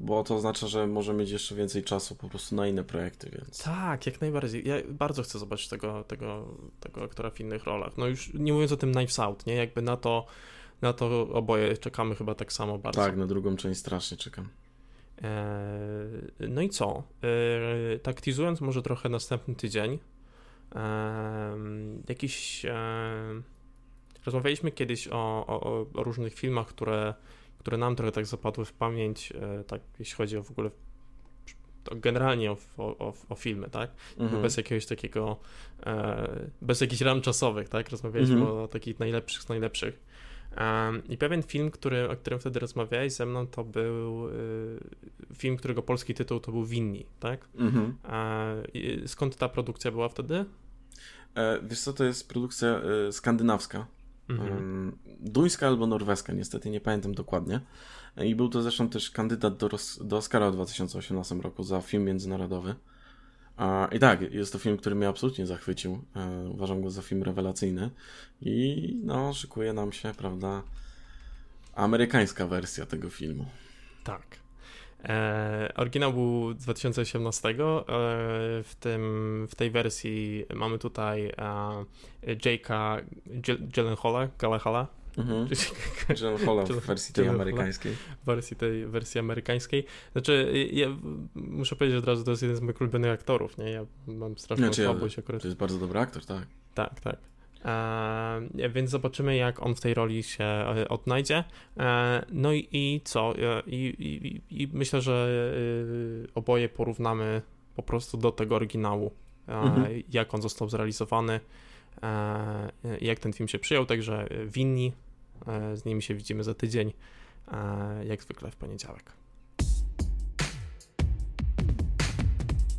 bo to oznacza, że może mieć jeszcze więcej czasu po prostu na inne projekty, więc... Tak, jak najbardziej. Ja bardzo chcę zobaczyć tego, tego, tego aktora w innych rolach. No już nie mówiąc o tym Knives Out, nie? Jakby na to, na to oboje czekamy chyba tak samo bardzo. Tak, na drugą część strasznie czekam. Eee, no i co? Eee, tak teasując może trochę następny tydzień, eee, jakiś... rozmawialiśmy kiedyś o, o, o różnych filmach, które które nam trochę tak zapadły w pamięć, e, tak jeśli chodzi o w ogóle generalnie o, o, o, filmy, tak? Mhm. Bez jakiegoś takiego, e, bez jakichś ram czasowych, tak? Rozmawialiśmy mhm. o takich najlepszych z najlepszych. I pewien film, który, o którym wtedy rozmawiałeś ze mną, to był e, film, którego polski tytuł to był Winni, tak? Mhm. skąd ta produkcja była wtedy? wiesz co, to jest produkcja skandynawska. Mhm. Duńska albo norweska, niestety nie pamiętam dokładnie. I był to zresztą też kandydat do, do Oscara w 2018 roku za film międzynarodowy. I tak, jest to film, który mnie absolutnie zachwycił. E, uważam go za film rewelacyjny. I no, szykuje nam się, prawda, amerykańska wersja tego filmu. Tak. E, oryginał był z 2018. E, w, tym, w tej wersji mamy tutaj e, Jake'a Gyllenhaala, Gyllenhaala. Mhm. Gyllenhaala w wersji tej amerykańskiej. W wersji tej wersji amerykańskiej. Znaczy, ja muszę powiedzieć od razu, to jest jeden z moich ulubionych aktorów, nie? Ja mam straszną znaczy, słabość akurat. To jest bardzo dobry aktor, tak. Tak, tak. E, więc zobaczymy, jak on w tej roli się e, odnajdzie. E, no i, i co? I, i, I, myślę, że oboje porównamy po prostu do tego oryginału, mhm. jak on został zrealizowany, jak ten film się przyjął. Także winni. Z nimi się widzimy za tydzień, jak zwykle w poniedziałek.